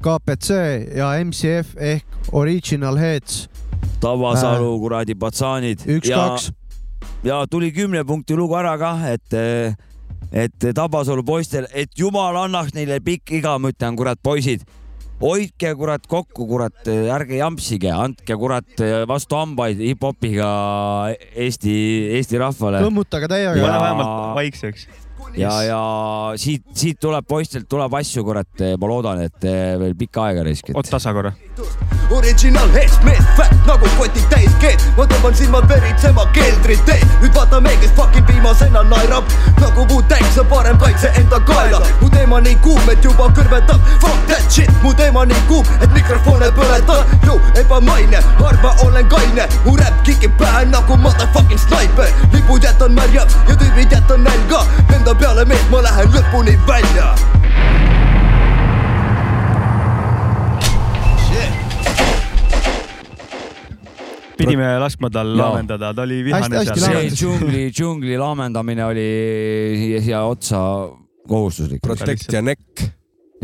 JKPC ja MCF ehk Original Heads. Tabasalu kuradi patsaanid. Üks, kaks. ja tuli kümne punkti lugu ära kah, et, et Tabasalu poistel, et jumal annaks neile pikk iga, ma ütlen, kurat, poisid hoidke kurat kokku, kurat, ärge jampsige, andke kurat vastu hambaid hip-hopiga Eesti, Eesti rahvale. kõmmutage täiega. pane vähemalt vaikseks. ja, ja siit, siit tuleb poistelt tuleb asju, kurat, ma loodan, et veel pikka aega riskite. oot tasa korra. Original heads mees, fat nagu kotid täis keed, ma tõmban silmad veritsema keldrit tee, nüüd vaata me, kes fucking viimasena naerab. Nagu Wu-Tang, see parem kaitse enda kaela, mu teema nii kuum, et juba kõrvetab, fuck that shit, mu teema nii kuum, et mikrofone põletab, ju ebamaine, harva olen kaine, mu räpp kikib pähe nagu motherfucking snaiper lipud jätan märjaks ja tüübid jätan nälga Enda peale meelt ma lähen lõpuni välja pidime laskma tal Jaa. laamendada, ta oli vihane see seal. džungli, džungli laamendamine oli siia, siia otsa kohustuslik. Protect ja nekk.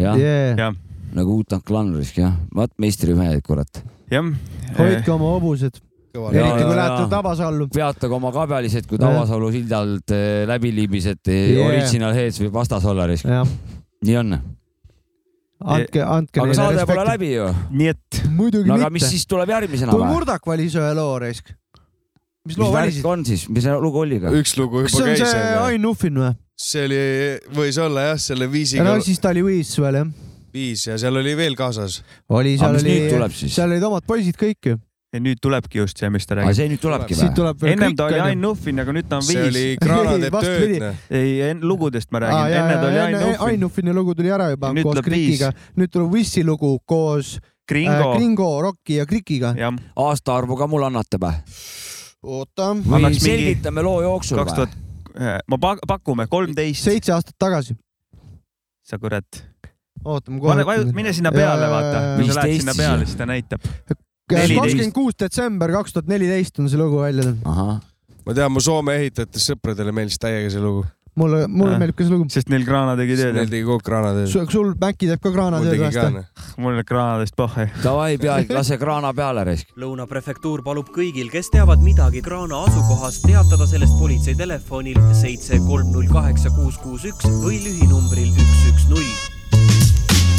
jah Yeah. jah. nagu Utan Clan risk jah, vaat meistrimehed, kurat. jah. hoidke oma hobused. Eriti kui lähete Tabasallu. peatage oma kabjalised, kui. Tabasalu sildalt eh, läbi libisete Yeah. original heads võib vastas olla risk. nii on. andke, andke aga saade pole läbi ju. nii et. muidugi no aga mitte. mis siis tuleb järgmisena kui või? Murdak valis ühe loo raisk. mis loo valisid? on siis, mis see lugu oli ka? üks lugu kas juba see on käis see Ain Nuffin või? see oli, võis olla jah, selle viisiga no siis ta oli Wiz veel jah. viis ja seal oli veel kaasas. oli, Aga seal oli nüüd tuleb, siis? seal olid omad poisid kõik ju. Ja nüüd tulebki just see, mis ta aga räägib. see nüüd tulebki veel ennem ta oli. Ain Nuffin, aga nüüd ta on see viis oli. Grana teeb tööd. ei, lugudest ma räägin, enne ta oli Ain enne Ain Nuffin. Nuffini lugu tuli ära juba nüüd koos. Krikiga, nüüd tuleb Wissi lugu koos Gringo äh,. Gringo, Rocki ja Krikiga. aastaarvu ka mulle annate või? oota, või selgitame loo jooksul kaks või tuhat?, ma pak- pakume kolmteist, seitse aastat tagasi. sa kurat. oota, ma kohe. mine sinna peale, vaata. kui sa lähed 15 sinna peale, siis ta näitab. Kakskümmend kuus detsember kaks tuhat neliteist on see lugu välja tulnud. ma tean, mu Soome ehitajatest sõpradele meeldis täiega see lugu. mulle, mulle Äh. meeldib ka see lugu. sest neil Grana tegi tööd Neil. tegi kogu Grana tööd. sul Mäkki teeb ka kraana tööd noh. mul on Granadest pohhe. davai, peaasi, lase kraana peale risk. Lõuna prefektuur palub kõigil, kes teavad midagi kraana asukohast, teatada sellest politsei telefonil seitse kolm null kaheksa kuus kuus üks või lühinumbril üks üks null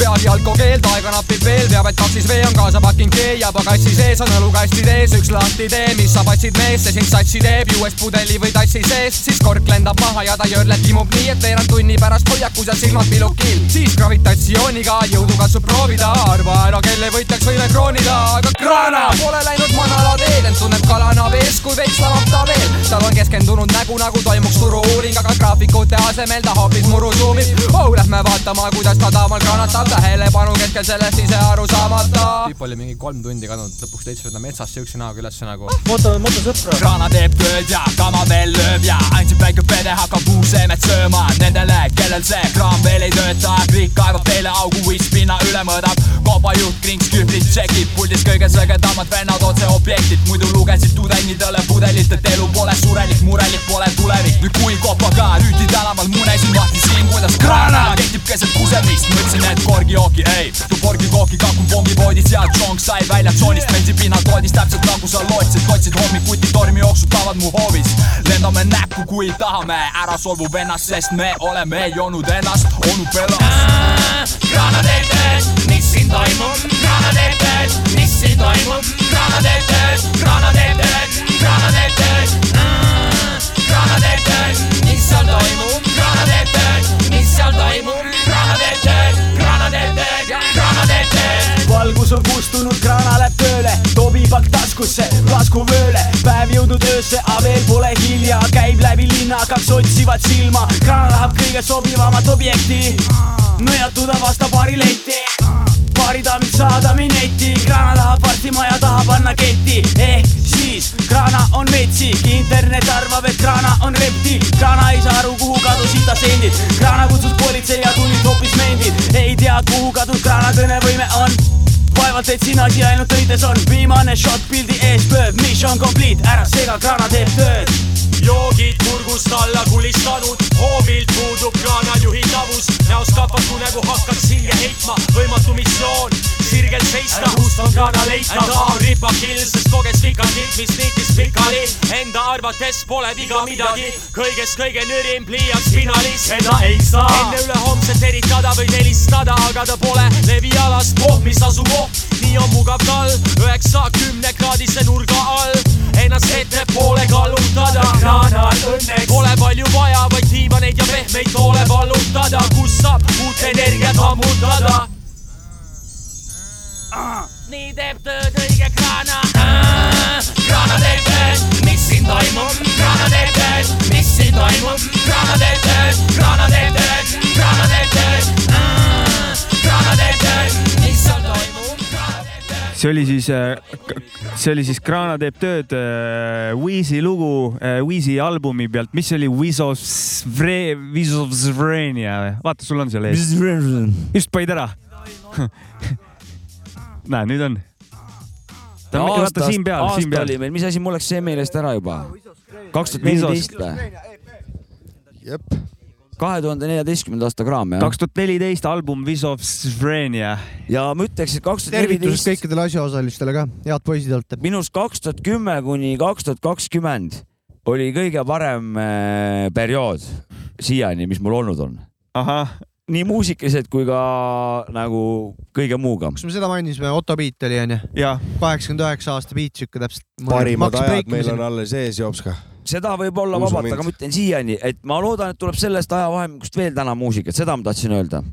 peagi alkokeeld, aega napib veel, teab, et kaksis vee on kaasa pakinud kee ja pagassi sees on õlukastid ees, üks lahti tee, mis sa patsid mees, see sind satsi teeb, juuest pudeli või tassi sees, siis kork lendab maha ja ta jörleb kimub nii, et veerand tunni pärast hoiakus ja silmad pilukil, siis gravitatsiooniga jõudu katsub proovida, arva ära, kelle võitjaks võime kroonida, aga kraana! Pole läinud manala teed, ent tunneb kalana vees, kui veits lamab ta veel, tal on keskendunud nägu, nagu toimuks turu-uuring, aga graafikute asemel ta hoopis muru suumib oh,. Lähme vaatama, kuidas ta taamal kraanatab, tähelepanu keskel sellest ise aru saamata. tüüp oli mingi kolm tundi kadunud, lõpuks leidis ta metsas siukse näoga üles nagu. moto, motosõpra. kraana teeb tööd ja kama veel lööb ja ainult väike pede hakkab puuseemet sööma nendele, kellel see kraan veel ei tööta. kõik kaevab teile augu, whispina üle mõõdab. kaubajuht krinks kühvlit tšekib, puldis kõige sõgedamad vennad otse objektilt, muidu lugesid tudengidele pudelilt, et elu pole surelik, murelik pole tulevik. nüüd kui kopaga Rüüti tänaval munesin vahtisin, kuidas kraana kehtib keset kusemist, mõtlesin, et korgijooki ei, tuborgi kooki kakun pongipoodis ja tšonk sai välja tsoonist, bensiinpinnal toodis täpselt nagu sa lootsid, kotsid hommikuti tormi jooksutavad mu hoovis. lendame näkku, kui tahame, ära solvu vennast, sest me oleme joonud ennast. Onu pelas. kraana teeb tööd, mis siin toimub, kraana teeb tööd, mis siin toimub, kraana teeb tööd, kraana teeb tööd, kraana teeb tööd. kraana teeb tööd, mis seal toimub, kraana teeb tööd, mis seal toimub, kraana teeb tööd, kraana teeb tööd, kraana teeb tööd. valgus on kustunud, kraana läheb tööle, tobipakk taskusse, laskuvööle, päev jõudnud öösse, aga veel pole hilja, käib läbi linna, kaks otsivad silma, kraana tahab kõige sobivamat objekti, nõjatuda vastu paari letti paari daamid saada minetti, kraana tahab varsti maja taha panna ketti, ehk siis kraana on metsik, internet arvab, et kraana on reptiil, kraana ei saa aru, kuhu kadusid ta sendid, kraana kutsus politsei ja tulid hoopis mendid, ei tea, kuhu kadunud kraana kõnevõime on. Vaevalt, et siin asi ainult õides on, viimane shot pildi ees pööb, mission complete, ära sega, kraana teeb tööd joogid kurgust alla kulistanud, hoovilt puudub kraana juhitavus, näost kapatu nägu hakkaks hinge heitma, võimatu missioon, sirgelt seista, kust on kraana leitav, ta on ripakill, sest koges vikakild, mis niitis pikali, enda arvates pole viga midagi, kõigest kõige nõrim pliiats finaalis, seda ei saa. enne ülehomset eritada võid helistada, aga ta pole levialas pohmis asuv oht, nii on mugav tal üheksakümne kraadise nurga all ennast ettepoole kallutada. kraanal õnneks. Pole palju vaja, vaid tiibaneid ja pehmeid toole vallutada, kus saab uut energiat ammutada. nii teeb tööd õige kraana. kraana teeb tööd, mis siin toimub, kraana teeb tööd, mis siin toimub, kraana teeb tööd, kraana teeb tööd, kraana teeb tööd, kraana see oli siis äh, see oli siis Grana teeb tööd äh, Wheezy lugu äh, Wheezy albumi pealt, mis oli Wizovsvre-, Wizovsvrenia või? vaata, sul on seal ees. just panid ära. näe, nüüd on. ta on, vaata aastast, siin peal, siin aasta peal oli. meil, mis asi, mul läks see meelest ära juba. kaks tuhat neliteist või? jep. Kahe tuhande neljateistkümnenda aasta kraam jah. kaks tuhat neliteist album Wizovsvrenia. ja ma ütleks, et kaks tuhat neliteist, kõikidele asjaosalistele ka, head poisid olete. minu arust kaks tuhat kümme kuni kaks tuhat kakskümmend oli kõige parem äh, periood siiani, mis mul olnud on. ahah, nii muusikaliselt kui ka nagu kõige muuga. kas me seda mainisime, Otto Beat oli onju? kaheksakümmend üheksa aasta beat siuke täpselt. parimad ajad meil on alles ees, Jopska. Seda võib olla Usu vabalt, aga ma ütlen siiani, et ma loodan, et tuleb sellest ajavahemikust veel täna muusikat, seda ma tahtsin öelda.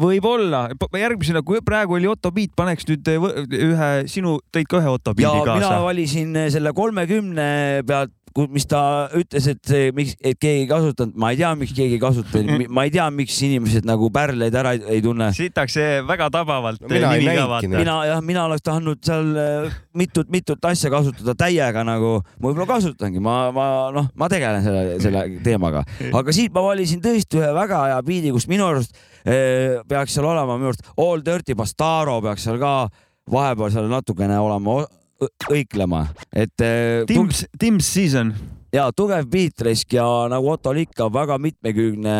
võib-olla, järgmisena, kui praegu oli Otto Beat, paneks nüüd võ- ühe sinu, tõid ka ühe Otto ja Beat'i mina kaasa. valisin selle kolmekümne pealt, mis ta ütles, et see, miks, et keegi ei kasutanud, ma ei tea, miks keegi ei kasutanud, ma ei tea, miks inimesed nagu pärleid ära ei, ei tunne. sitaks see väga tabavalt No mina ei näinudki mina jah, mina oleks tahtnud seal äh, mitut-mitut asja kasutada täiega nagu, ma võib-olla kasutangi, ma, ma noh, ma tegelen selle, selle teemaga, aga siit ma valisin tõesti ühe väga hea biidi, kus minu arust eh, peaks seal olema minu arust All Dirty Bastaro peaks seal ka vahepeal seal natukene olema o- õ- õiklema, et eh, Tim's, Tim's Season. ja tugev beat risk ja nagu Ottol ikka väga mitmekülgne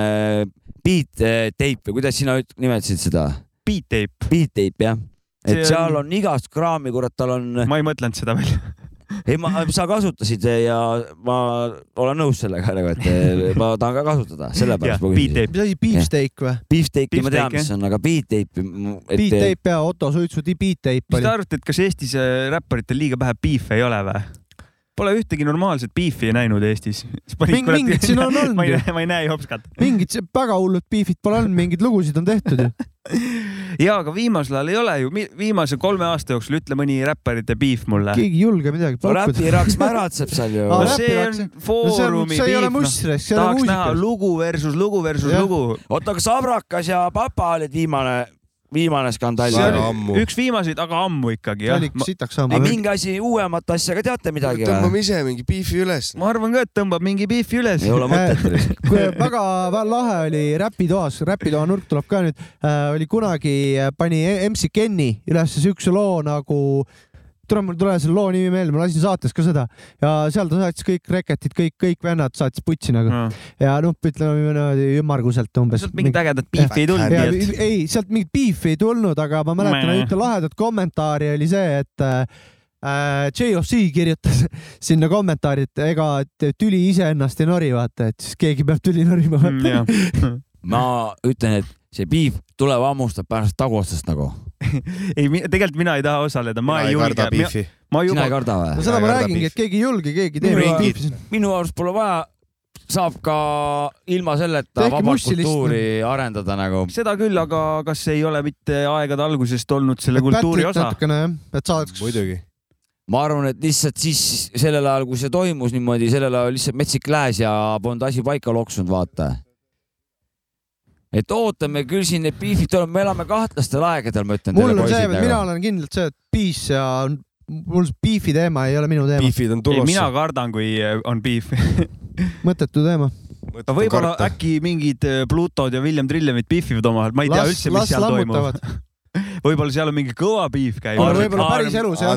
beat eh, tape või kuidas sina nimetasid seda? Beat tape. Beat tape jah, et See on- seal on igast kraami, kurat, tal on, ma ei mõtelnud seda välja. Ei ma, sa kasutasid ja ma olen nõus sellega nagu, et eh, ma tahan ka kasutada, sellepärast ma küsisin. mis asi, beefsteak või? Beefsteak'i ma tean, Beefsteak, mis on, aga beat tape, Beat et eh, tape ja Otto Suitsu beat tape mis te. arvate, et kas Eestis äh, räpparitel liiga vähe beef'e ei ole või? Pole ühtegi normaalset beef'i näinud Eestis. Ming- mingid siin on olnud ma ei ju., ma ei näe jopskat. mingid see- väga hullud beef'id pole olnud, mingeid lugusid on tehtud ju. ja, aga viimasel ajal ei ole ju, viimase kolme aasta jooksul ütle mõni räpparite beef mulle. keegi ei julge midagi pakkuda. räpiraks märatseb seal ju. No see on no see on- foorumi ole beef, noh. tahaks näha lugu versus lugu versus Jah. lugu. oota, kas Abrakas ja Papa olid viimane, viimane ammu. üks viimaseid, aga ammu ikkagi jah sitaks ei, mingi asi uuemat asja ka teate midagi või? tõmbame ise mingi beefi üles. ma arvan ka, et tõmbab mingi beefi üles ei. ole mõtet. kui väga väga lahe oli Räpitoas, Räpitoa nurk tuleb ka nüüd äh,, oli kunagi, pani MC Kenny üles siukse loo nagu tule, mul tule selle loo nimi meelde, ma lasin saates ka seda ja seal ta saatis kõik reketid, kõik, kõik vennad saatis putsi nagu ja noh, ütleme niimoodi ümmarguselt umbes. sealt mingit ägedat beefi ei tulnud, nii et. ei, sealt mingit beefi ei tulnud, aga ma mäletan ühte lahedat kommentaari oli see, et äh, JOC kirjutas sinna kommentaari, et ega tüli iseennast ei nori, vaata, et siis keegi peab tüli norima. Mm, ma ütlen, et see piif tuleb hammustab pärast taguotsast nagu. ei, tegelikult mina ei taha osaleda, ma ei julge. ma sina juba ei, karda no või? seda ma räägingi, et keegi ei julge, keegi teeb Minu- beefi. minu arust pole vaja, saab ka ilma selleta mussilist, kultuuri arendada nagu. seda küll, aga kas ei ole mitte aegade algusest olnud selle kultuuri osa? natukene jah, et saadaks. muidugi. ma arvan, et lihtsalt siis sellel ajal, kui see toimus niimoodi, sellel ajal lihtsalt metsik lääs ja polnud asi paika loksunud, vaata. Et ootame küll siin need beefid tulevad, me elame kahtlastel aegadel, ma ütlen mul on see, mina olen kindlalt see, et piis ja mul see beefi teema ei ole minu teema, beefid on tulossa mina. kardan, kui äh, on beef. mõttetu teema. aga võib-olla äkki mingid äh, Plutod ja William Trillionid beefivad omavahel, ma ei tea las, üldse, mis seal toimub. lammutavad. võib-olla seal on mingi kõva beef käimas aga. võib-olla päris elus jah,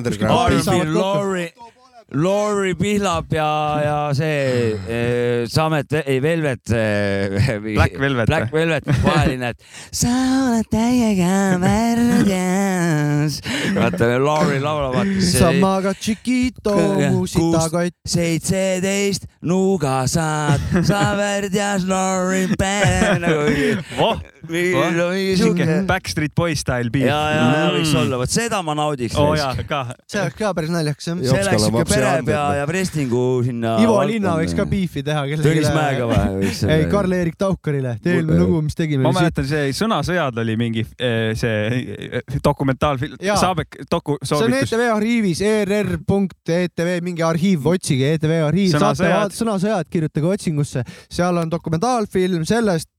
Lori Pihlap ja, ja see eh, Samet, ei Velvet eh,. Black Velvet Black Velvet vaheline, et sa oled täiega värdjas. vaata, Lori laulab, vaata see. samaga Chiquito, mu sitakott. seitseteist nugasaad, sa värdjas Lori bänd nagu. oh, mingi siuke siuke. Backstreet Boys style beef. ja, ja, ja võiks olla, vot seda ma naudiks. oo jaa, ka. see oleks ka päris naljakas jah. see Jopskal läks päris Perepea ja Prestingu sinna. Ivo Linna võiks ka biifi teha kellelegi. Tõnis Mäega või ei, Karl-Erik Taukarile, eelmine lugu, mis tegime. ma mäletan, see Sõnasõjad oli mingi eh, see eh, dokumentaalfilm. Saabek doku see on soovitus. ETV arhiivis, ERR.ETV mingi arhiiv, otsige ETV arhiiv, saate Sõnasõjad. vaadata sõnasõjad, kirjutage otsingusse. seal on dokumentaalfilm sellest,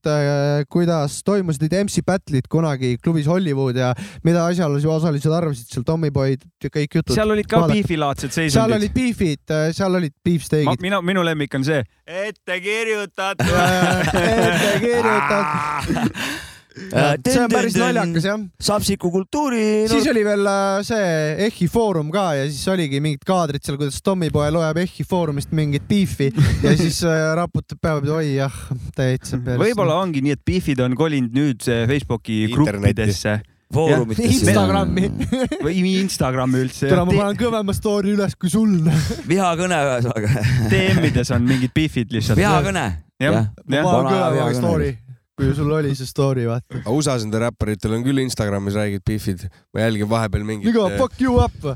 kuidas toimusid need MC battle'id kunagi klubis Hollywood ja mida asjaosalised arvasid seal, Tommyboyd ja kõik jutud. seal olid ka beefilaadsed seisundid. seal olid beefid, seal olid beefsteak'id. minu, minu lemmik on see, ette kirjutatud. ette kirjutatud. see on päris naljakas jah. Sapsiku kultuuri. siis oli veel äh, see EHI Foorum ka ja siis oligi mingid kaadrid seal, kuidas Tommyboy loeb EHI Foorumist mingit beefi ja siis äh, raputab peale, oi jah, täitsa persse. võib-olla ongi nii, et beefid on kolinud nüüd see Facebooki gruppidesse. Foorumitesse. Instagrami. või Instagrami üldse. tule, ma panen kõvema story üles kui sul. vihakõne ühesõnaga. DM-ides on mingid beefid lihtsalt. vihakõne. jah, ma panen kõvema story, kui sul oli see story, vaata. aga USA-s nende räpparitel on küll Instagramis räägid beefid, ma jälgin vahepeal mingit. Nigga, fuck you up.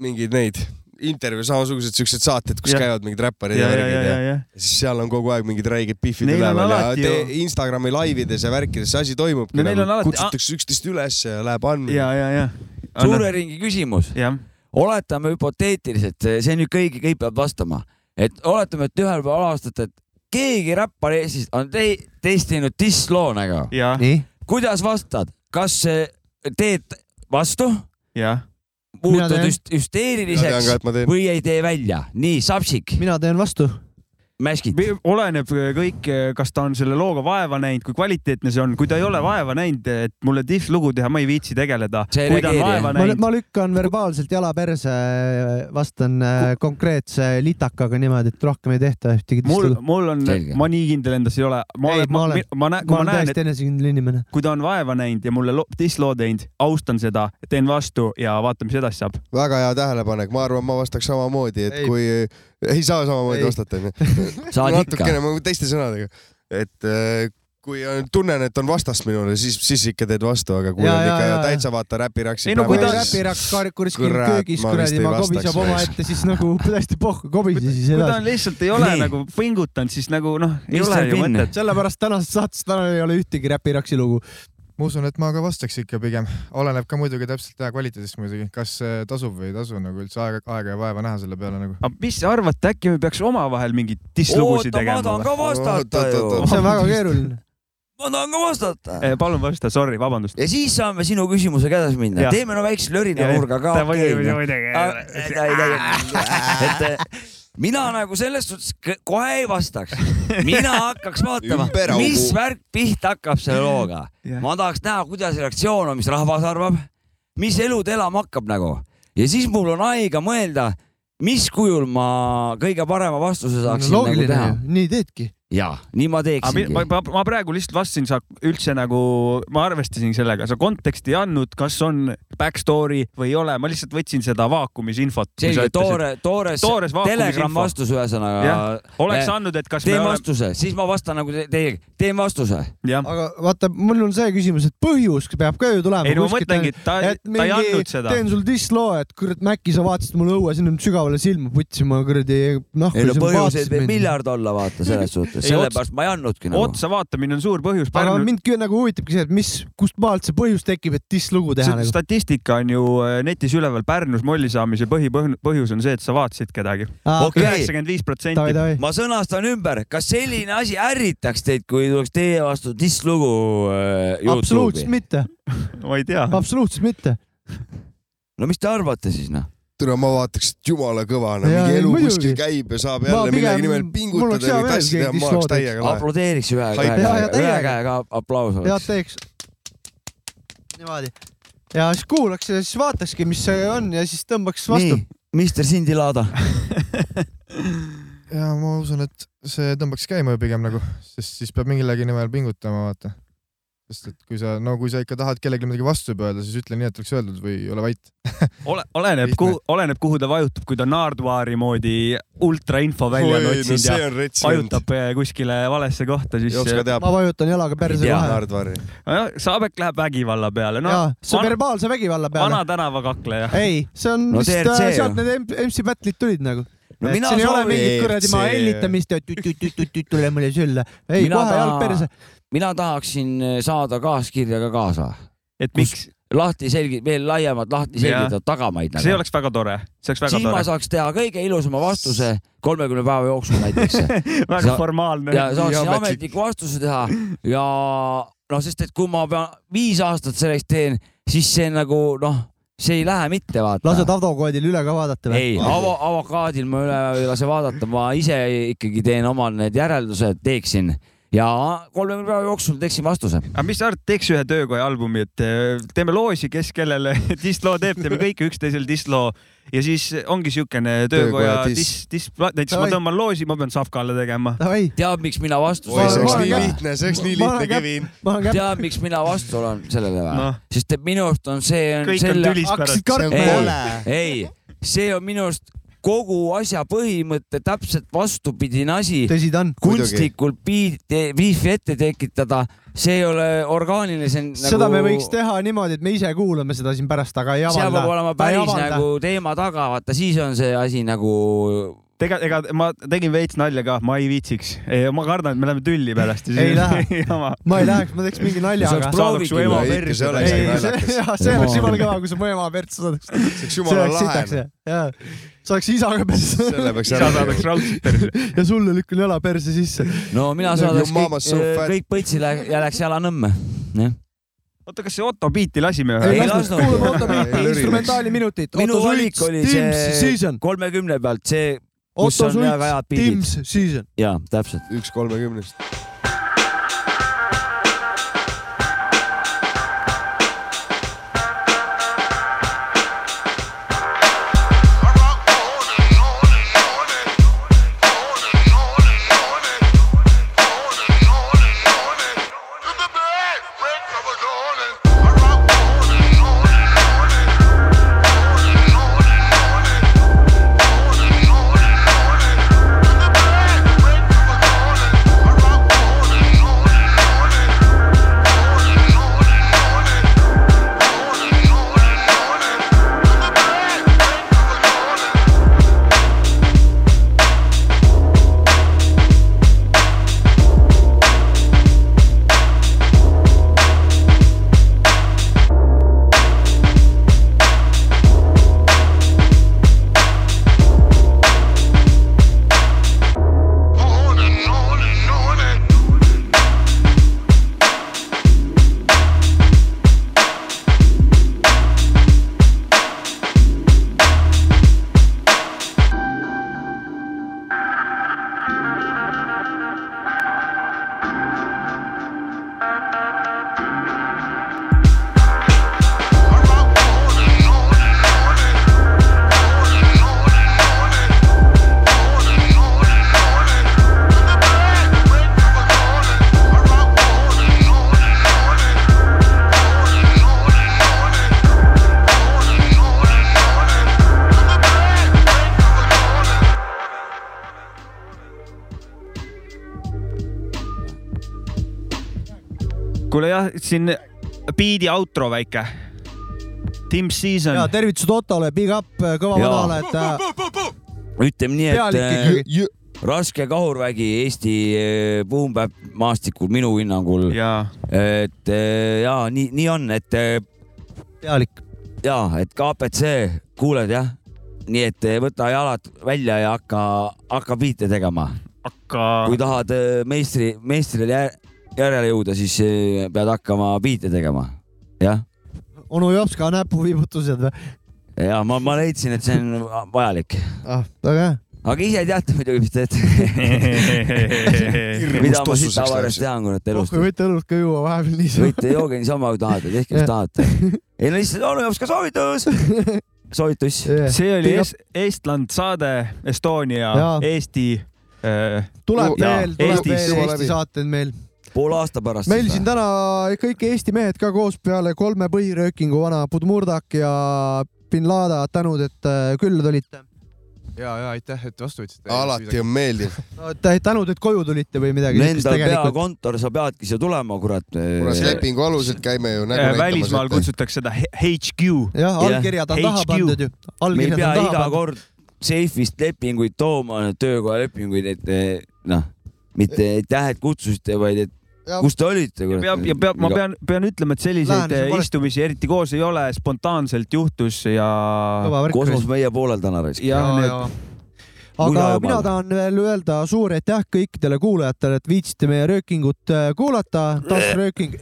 mingeid neid intervjuu, samasugused siuksed saated, kus Jah. käivad mingid räpparid Ja, ja ja, värgid ja, ja, ja, ja. ja siis seal on kogu aeg mingid räiged on üleval ja te, Instagrami laivides ja värkides see asi toimubki No on alati- kutsutakse üksteist üles ja läheb andmine. ja, ja, ja. suure ringi küsimus. oletame hüpoteetiliselt, see on nüüd kõigi, kõik peavad vastama, et oletame, et ühel päeval avastate, et keegi räppar Eestis on te testinud dissloo nagu. nii. kuidas vastad, kas teed vastu? jah. Mina muutud hüsteeriliseks või ei tee välja? nii, Sapsik, mina teen vastu. Mäskit. oleneb kõik, kas ta on selle looga vaeva näinud, kui kvaliteetne see on, kui ta ei ole vaeva näinud, et mulle diss lugu teha, ma ei viitsi tegeleda. Ma, ma lükkan verbaalselt jala perse, vastan äh, konkreetse litakaga niimoodi, et rohkem ei tehta ühtegi mul, dislugu. mul on ma nii kindel endas ei ole. ma olen, ma ma ma näen, ma kui ma olen näen, täiesti et enesekindel inimene. kui ta on vaeva näinud ja mulle lo- diss loo teinud, austan seda, teen vastu ja vaatame, mis edasi saab. väga hea tähelepanek, ma arvan, ma vastaks samamoodi, et Ei. kui ei saa samamoodi vastata onju. Natukene ma teiste sõnadega, et äh, kui on- tunnen, et on vastast minule, siis, siis ikka teed vastu, aga kui Ja, on ja, ikka ja, ja. täitsa vaata räpiraksi Ei no kui ta räpiraks kuskil Kurat, köögis ma kuradi, ma kobiseb oma selleks. ette, siis nagu täiesti pohhu, kobise siis kui ta edasi on. lihtsalt ei ole Nii. nagu pingutanud, siis nagu noh, ei Mr. ole ju mõtet. sellepärast tänases saates täna ei ole ühtegi räpiraksi lugu. Ma usun, et ma ka vastaks ikka pigem, oleneb ka muidugi täpselt hea kvaliteedist muidugi, kas see tasub või ei tasu nagu üldse aega, aega ja vaeva näha selle peale nagu. aga mis sa arvad, äkki me peaks omavahel mingeid diss-lugusid oota, ma tegema tahan ka vastata ju. see on väga keeruline. Ma tahan ka vastata. Eh, palun vasta, sorry, vabandust. ja siis saame sinu küsimusega edasi minna. Teeme no väikse lörinanurga ka. et eh, mina nagu selles suhtes kohe ei vastaks. mina hakkaks vaatama mis värk pihta hakkab selle looga. Ma tahaks näha, kuidas reaktsioon on, mis rahvas arvab, mis elud elama hakkab nagu. Ja siis mul on aega mõelda, mis kujul ma kõige parema vastuse saaksin nagu loogiline teha. nii teedki. Ja nii ma teeksingi ma,. ma, ma praegu lihtsalt vastasin, sa üldse nagu, ma arvestasin sellega, sa konteksti ei andnud, kas on back story või ei ole, ma lihtsalt võtsin seda vaakumis infot. selge, toore, toores, Toores vaakumis Telegram info. vastus ühesõnaga oleks andnud, et kas me teen oleme, vastuse, siis ma vastan nagu te- teie, teen vastuse. aga vaata, mul on see küsimus, et põhjus peab ka ju tulema. ei no ma mõtlengi, et ta, ta ei andnud seda. teen sul dissloo, et kurat, Mäkki, sa vaatasid mulle õue, sinna sügavale silma putsi, ma kuradi nahku. ei no põhjuseid võib miljard olla, vaata selles suhtes, sellepärast ma ei andnudki nagu. otsa vaatamine on suur põhjus. aga mind küll nagu huvitabki see, et mis, kust maalt see põhjus tekib, et disslugu teha see nagu. statistika on ju äh, netis üleval, Pärnus molli saamise põhipõhjus on see, et sa vaatasid kedagi. Okei. üheksakümmend viis protsenti. ma sõnastan ümber, kas selline asi ärritaks teid, kui tuleks teie vastu disslugu äh, absoluutselt Youtube'i? mitte, ma ei tea. absoluutselt mitte. no mis te arvate siis noh? tule, ma vaataks, et jumala kõva, no mingi elu muidugi. kuskil käib ja saab jälle millegi nimel pingutada ja tassi kui teha, ma oleks täiega lahe. aplodeeriks ühe, käega ühe käega aplaus head oleks. teeks. niimoodi. ja siis kuulaks ja siis vaatakski, mis see on ja siis tõmbaks vastu Mister Sindi Laada. ja ma usun, et see tõmbaks käima ju pigem nagu, sest siis peab millegi nimel pingutama, vaata. Sest et kui sa, no kui sa ikka tahad kellelegi midagi vastu öelda, siis ütle nii, et oleks öeldud või ole vait. ole, oleneb, kuhu, oleneb, kuhu ta vajutab, kui ta Nardwaari moodi ultrainfo välja on no otsinud see ja vajutab eh, kuskile valesse kohta, siis. Ma vajutan jalaga perse kohe. Nardvari. Saabek läheb vägivalla peale, no jaa, see on verbaalse vägivalla peale vana. tänavakakleja. ei, see on No vist äh, sealt need MC battle'id tulid nagu. No et mina siin ei ole mingit kuradi ma TRC. hellitamist ja tule mulle sülle. ei, kohe jalg perse. Mina tahaksin saada kaaskirja ka kaasa. et miks? lahti selgi-, veel laiemalt lahti selgitada tagamaid. see oleks väga tore, see oleks väga siis ma tore. saaks teha kõige ilusama vastuse kolmekümne päeva jooksul näiteks. Väga formaalne. ja saaksin ametliku vastuse teha ja noh, sest et kui ma pean viis aastat selleks teen, siis see nagu noh, see ei lähe mitte vaata. lased advokaadil üle ka vaadata või? ei, avo-, avokaadil ma üle ei lase vaadata, ma ise ikkagi teen omal need järeldused, teeksin ja kolmekümne päeva jooksul teeksin vastuse. aga mis sa arvad, teeks ühe töökoja albumi, et eh, teeme loosi, kes kellele distloo teeb, teeme kõik üksteisele distloo ja siis ongi siukene töökoja diss., diss, näiteks ma tõmban loosi, ma pean Savkale tegema. tead, miks mina vastu Oi, see oleks nii lihtne, see oleks nii lihtne, Kevin. tead, miks mina vastu olen sellele või no.? sest et minu arust on see on Kõik on selle... kartma ei jälle., ei, see on minu arust kogu asja põhimõte täpselt vastupidine asi. kunstlikult biiti, biifi ette tekitada, see ei ole orgaaniline, see on seda nagu... me võiks teha niimoodi, et me ise kuulame seda siin pärast, aga ei seal avalda. peab olema päris nagu teema taga, vaata siis on see asi nagu. ega, ega ma tegin veits nalja ka, ma ei viitsiks, ma kardan, et me läheme tülli pärast. ei lähe. ma ei läheks, ma teeks mingi nalja, aga. saadaks see oleks jumala kõva, kui sa mu ema persse saadaks. see oleks jumala lahe. saaks isaga perse. Selle peaks Isa saadaks raudselt perse. ja sulle lükkan jala perse sisse. no mina saadaks Your mama's kõik kõik põitsile ja läks jalanõmme, jah. oota, kas see Otto Beati lasime ei ühe? lasknud, kuulame Otto Beati instrumentaali minutit. minu valik oli see kolmekümne pealt, see, Otto on väga head Suits. Teams Season. jaa, täpselt. üks kolmekümnest. Siin beat'i outro väike. Team Season. ja tervitused Ottole, big up, kõva Jaa. vanale, et äh, ütleme nii, et äh, raske kahurvägi Eesti äh, boom-bap maastikul minu hinnangul. et äh, ja nii, nii on, et. pealik. ja, et KPC, kuuled jah? nii et äh, võta jalad välja ja hakka, hakka biite tegema. hakka. kui tahad äh, meistri, meistrile järele jõuda, siis äh, pead hakkama biite tegema. jah, onu Jopska näpuviibutused või? ja ma, ma leidsin, et see on vajalik. ah, väga hea. aga ise teate muidugi, mis teete. mida ma siit tavaliselt tean, kurat, elust kui. võite õlut ka juua vahepeal niisama. võite jooge niisama, kui tahate, tehke, mis tahate. ei no lihtsalt onu jaoks ka soovitus. soovitus. see oli es Estland saade, Estonia Eesti. tuleb veel, tuleb veel Eesti saateid meil. Poole aasta pärast. meil siin täna kõik Eesti mehed ka koos peale kolme põhiröökingu vana Budmurdak ja bin Lada, tänud, et äh, külla tulite. ja, ja aitäh, et vastu võtsite. alati on meeldiv. tänud, et koju tulite või midagi. Nendel peakontor, sa peadki siia tulema, kurat. kurat, lepingu alusel käime ju nägu näitamas. välismaal kutsutakse seda HQ. jah, allkirjad on taha pandud ju. me ei pea iga kord seifist lepinguid tooma, töökoha lepinguid, et eh, noh, mitte aitäh, et kutsusite, vaid et kus te olite, kurat. peab ja peab, ma pean, pean ütlema, et selliseid on valesti. istumisi eriti koos ei ole, spontaanselt juhtus ja. kosmos meie poolel täna raisk. ja need aga Mulla mina tahan veel öelda suur aitäh kõikidele kuulajatele, et viitsite meie röökingut äh, kuulata, taas rööking.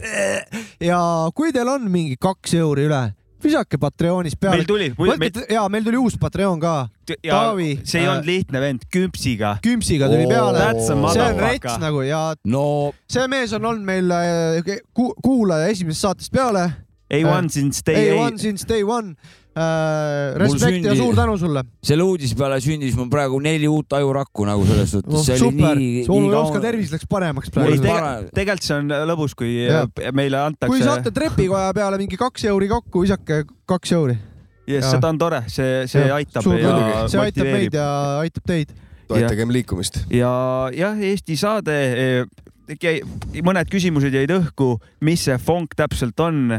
ja kui teil on mingi kaks euri üle, visake Patreonis peale. Meil tuli- võtke, ja meil tuli uus Patreon ka. ja Taavi, see ei olnud lihtne vend, küpsiga. Küpsiga tuli peale. See on rets nagu ja no see mees on olnud meil äh, ku- kuulaja esimesest saatest peale. A1 since day A1 since day one. Respekt ja suur tänu sulle. selle uudise peale sündis mul praegu neli uut ajurakku nagu selles suhtes see oli super, nii, sul Oskar tervis läks paremaks praegu. tegelikult, see on lõbus, kui Jah. meile kui saate antakse. trepikoja peale mingi kaks euri kokku, visake kaks euri. Yes, seda on tore, see, see aitab ja see aitab meid motiveerib. ja aitab teid. toetagem liikumist. ja jah, Eesti saade, mõned küsimused jäid õhku, mis see funk täpselt on.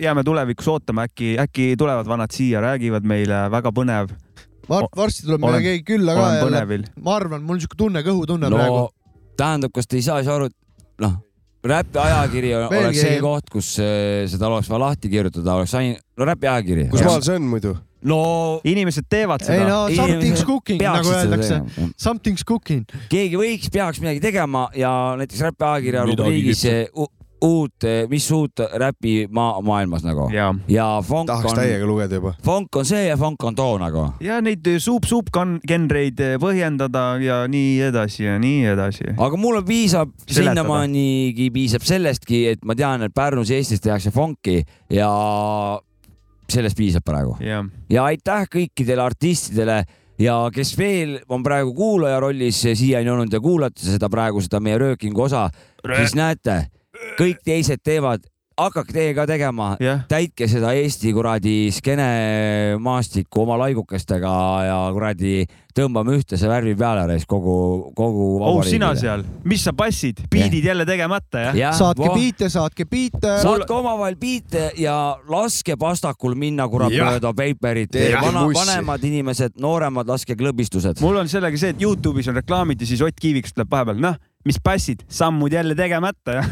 Jääme tulevikus ootama, äkki, äkki tulevad vanad siia, räägivad meile, väga põnev. Var-, varsti tuleb meile keegi külla ka jälle ma arvan, mul on siuke tunne, kõhutunne no praegu. tähendab, kas te ei saa siis aru, et noh, räpi ajakiri Veelgi oleks see ei- koht, kus eh, seda oleks vaja lahti kirjutada, oleks ainult, no räpi ajakiri. kus maal see on muidu? no inimesed teevad ei seda. no something's cooking nagu öeldakse. Something's cooking. keegi võiks, peaks midagi tegema ja näiteks räpi ajakirja rubriigis uut, mis uut räpi maa, maailmas nagu. ja, ja funk tahaks on, täiega lugeda juba. funk on see ja funk on too nagu. ja neid suup-suup genreid põhjendada ja nii edasi ja nii edasi. aga mulle piisab, sinnamaanigi piisab sellestki, et ma tean, et Pärnus ja Eestis tehakse funki ja sellest piisab praegu. jah, ja aitäh kõikidele artistidele ja kes veel on praegu kuulaja rollis siiani olnud ja kuulate seda praegu seda meie röökingu osa, siis näete, kõik teised teevad, hakake teie ka tegema Jah., täitke seda Eesti kuradi skeene maastikku oma laigukestega ja kuradi tõmbame ühte see värvi peale reis kogu, kogu oh sina seal, mis sa passid, biidid jälle tegemata jah? Jah, saatke voh. biite, saatke biite. saatke omavahel biite ja laske pastakul minna kurat mööda paperit. Tehke Vana, vanemad inimesed, nooremad, laske klõbistused. mul on sellega see, et Youtube'is on reklaamid ja siis Ott Kiiviks tuleb vahepeal, noh, mis passid, sammud jälle tegemata ja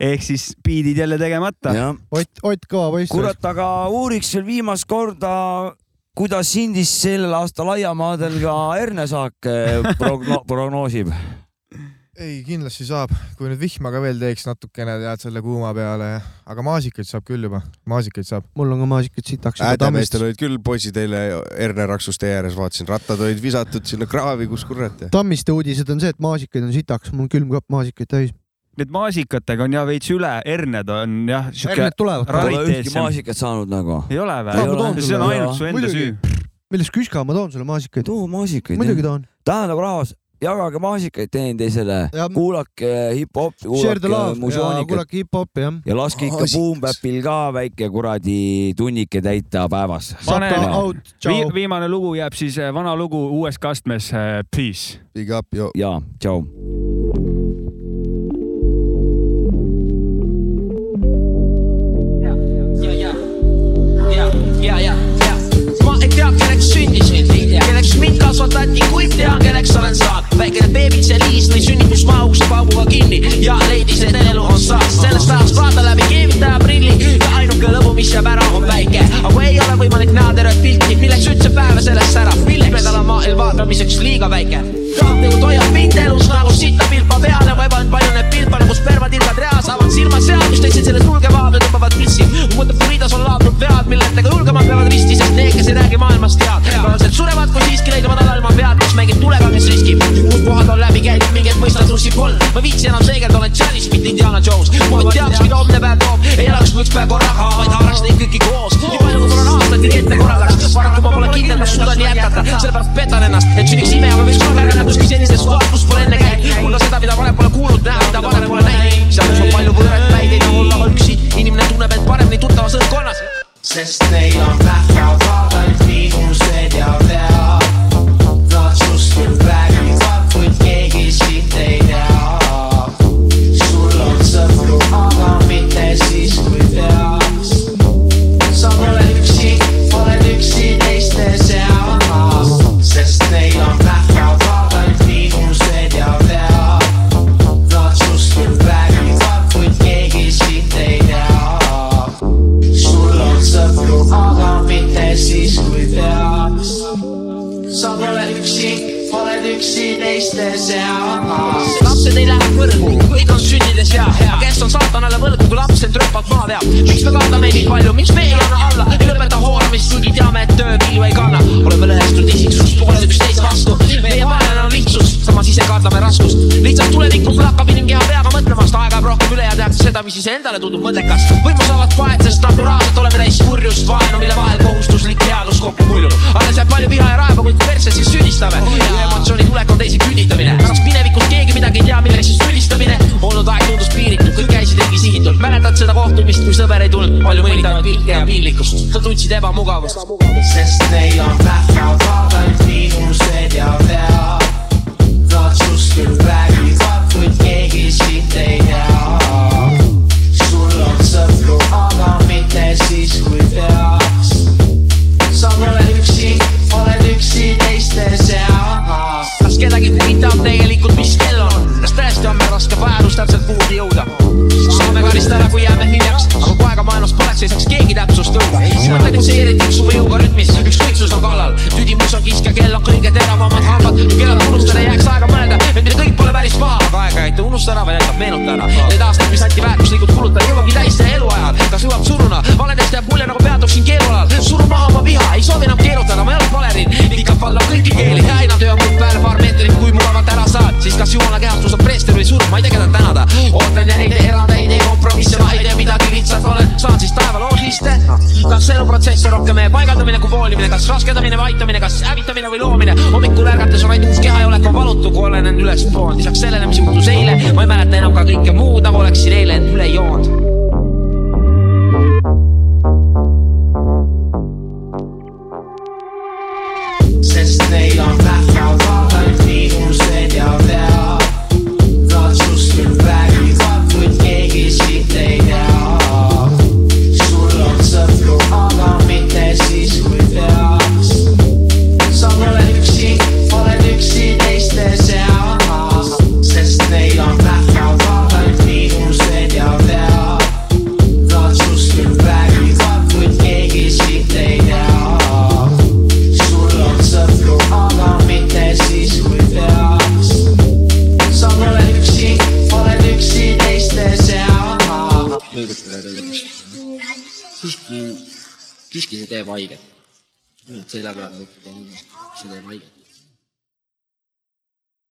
ehk siis biidid jälle tegemata. Ott, Ott kõva poiss. kurat, aga uuriks veel viimast korda, kuidas Hindis sellel aastal aiamaadel ka hernesaak eh, progno prognoosib. ei, kindlasti saab, kui nüüd vihma ka veel teeks natukene, tead selle kuuma peale, aga maasikaid saab küll juba, maasikaid saab. mul on ka maasikaid sitaks. hädameestel olid küll poisid eile Erne Raksus tee ääres, vaatasin, rattad olid visatud sinna kraavi, kus kurat. Tammiste uudised on see, et maasikaid on sitaks, mul on külmkapp maasikaid täis. Need maasikatega on ja veits üle, herned on jah. Herned tulevad. Pole ühtki maasikat saanud nagu. ei ole Aa, ma toon või? see on ainult su enda Muidugi. süü. millest küska, ma toon sulle maasikaid. too maasikaid. muidugi toon. tähendab rahvas, jagage maasikaid teineteisele, kuulake hip-hopi, kuulake love ja musioonikat kuulake hip-hopi jah. ja laske ikka Boom-Bapil ka väike kuradi tunnike täita päevas. pane out, Vi, tšau. viimane lugu jääb siis eh, vana lugu uues kastmes, Peace. Big up, jo. ja tšau. ja, ja, ja, ma ei tea, kelleks sündisin, kelleks mind kasvatati, kuid väikene beebitse liis lõi sünnitusmaa ukse pauguga kinni ja leidis, et elu on saas. sellest ajast vaata läbi keevitaja prilli ja ainuke lõbu, mis jääb ära, on päike. aga ei ole võimalik näha tervet pilti, milleks üldse päeva sellest särab. pilvedel on maailm vaatamiseks liiga väike. raamatuid hoiab mind elus nagu sita pilpa peal ja eban palju need pilpa nagu spermatilgad reas. avan silmad seal, kus teised selles nurgevaad ja tõmbavad pissi. mõtleb, Fridas on laadnud vead, milletega julgemad peavad risti, sest need, kes ei räägi maailmast head, tavaliselt surevad, kui siiski leiduvad alalma pead, mängib tulega, kes riskib. muud kohad on läbi käidud, mingeid mõistad russi polnud. ma ei viitsi enam seegelda, olen Janis, mitte Indiana Jones. ma teaks, mida homne päev toob, ei elaks kui üks päev korraga, vaid haaraks neid kõiki koos. nii palju, kui mul on aastaid nii ette korraldaks, paraku ma pole kindel, kas suudan jätkata, sellepärast petan ennast, et sünniks ime, aga võiks korraga kus senisest kohast, kus pole enne käinud. kuulda seda, mida varem pole kuulnud, näha, mida varem pole näinud. seal, kus on palju võõraid päid, ei taha olla üksi, inimene tunneb end paremini tuttavas õhkkonnas. sest neil on pähkavad